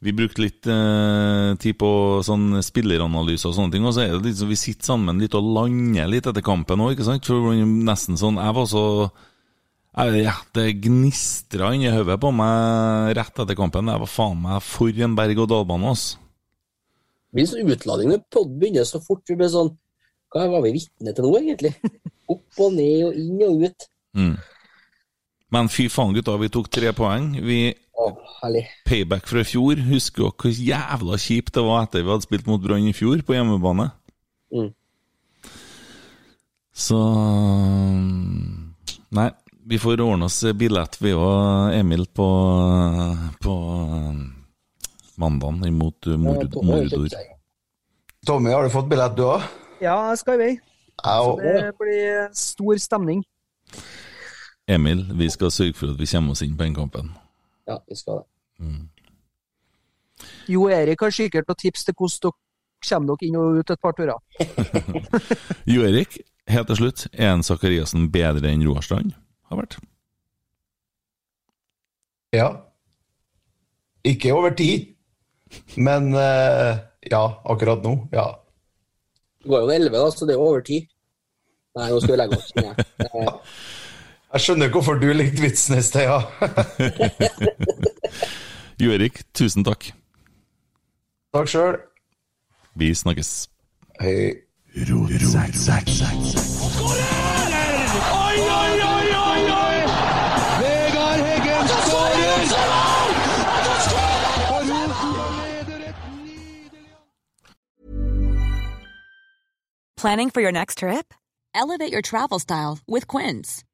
vi brukte litt eh, tid på sånn spilleranalyse og sånne ting, og så er det litt så vi sitter sammen litt og lander litt etter kampen òg, ikke sant? For nesten sånn Jeg var så jeg, ja, Det gnistra inni hodet på meg rett etter kampen. Jeg var faen meg for en berg-og-dal-bane, altså. Det blir sånn utlading når podden begynner så fort. Vi blir sånn Hva var vi vitne til nå, egentlig? Opp og ned og inn og ut. Mm. Men fy faen, gutta, vi tok tre poeng. Vi Å. Payback fra i fjor. Husker dere hvor jævla kjipt det var etter vi hadde spilt mot Brann i fjor, på hjemmebane? Mm. Så Nei, vi får ordne oss billett, vi og Emil, på, på mandagen imot Mord Mordor. Tommy, har du fått billett, du òg? Ja, jeg skal i vei. Så det blir stor stemning. Emil, vi skal sørge for at vi kommer oss inn på den kampen. Ja, vi skal det. Jo Erik har sikkert noen tips til hvordan dere kommer dere inn og ut et par turer. *laughs* Jo Erik, helt til slutt, er en Sakariassen bedre enn Roar Strand har vært? Ja. Ikke over tid, men uh, ja, akkurat nå, ja. Det går jo en 11, da, så det er jo over tid. Nei, nå skal vi legge oss. *laughs* Nei. Jeg skjønner hvorfor du likte vitsen i sted, ja. *laughs* Jo Erik, tusen takk. Takk sjøl. Vi snakkes. Hei. Oi, oi, oi, oi, oi! Vegard Heggen skårer! Og Rosenborg leder et Planning for your next trip? Elevate your travel style with Quince.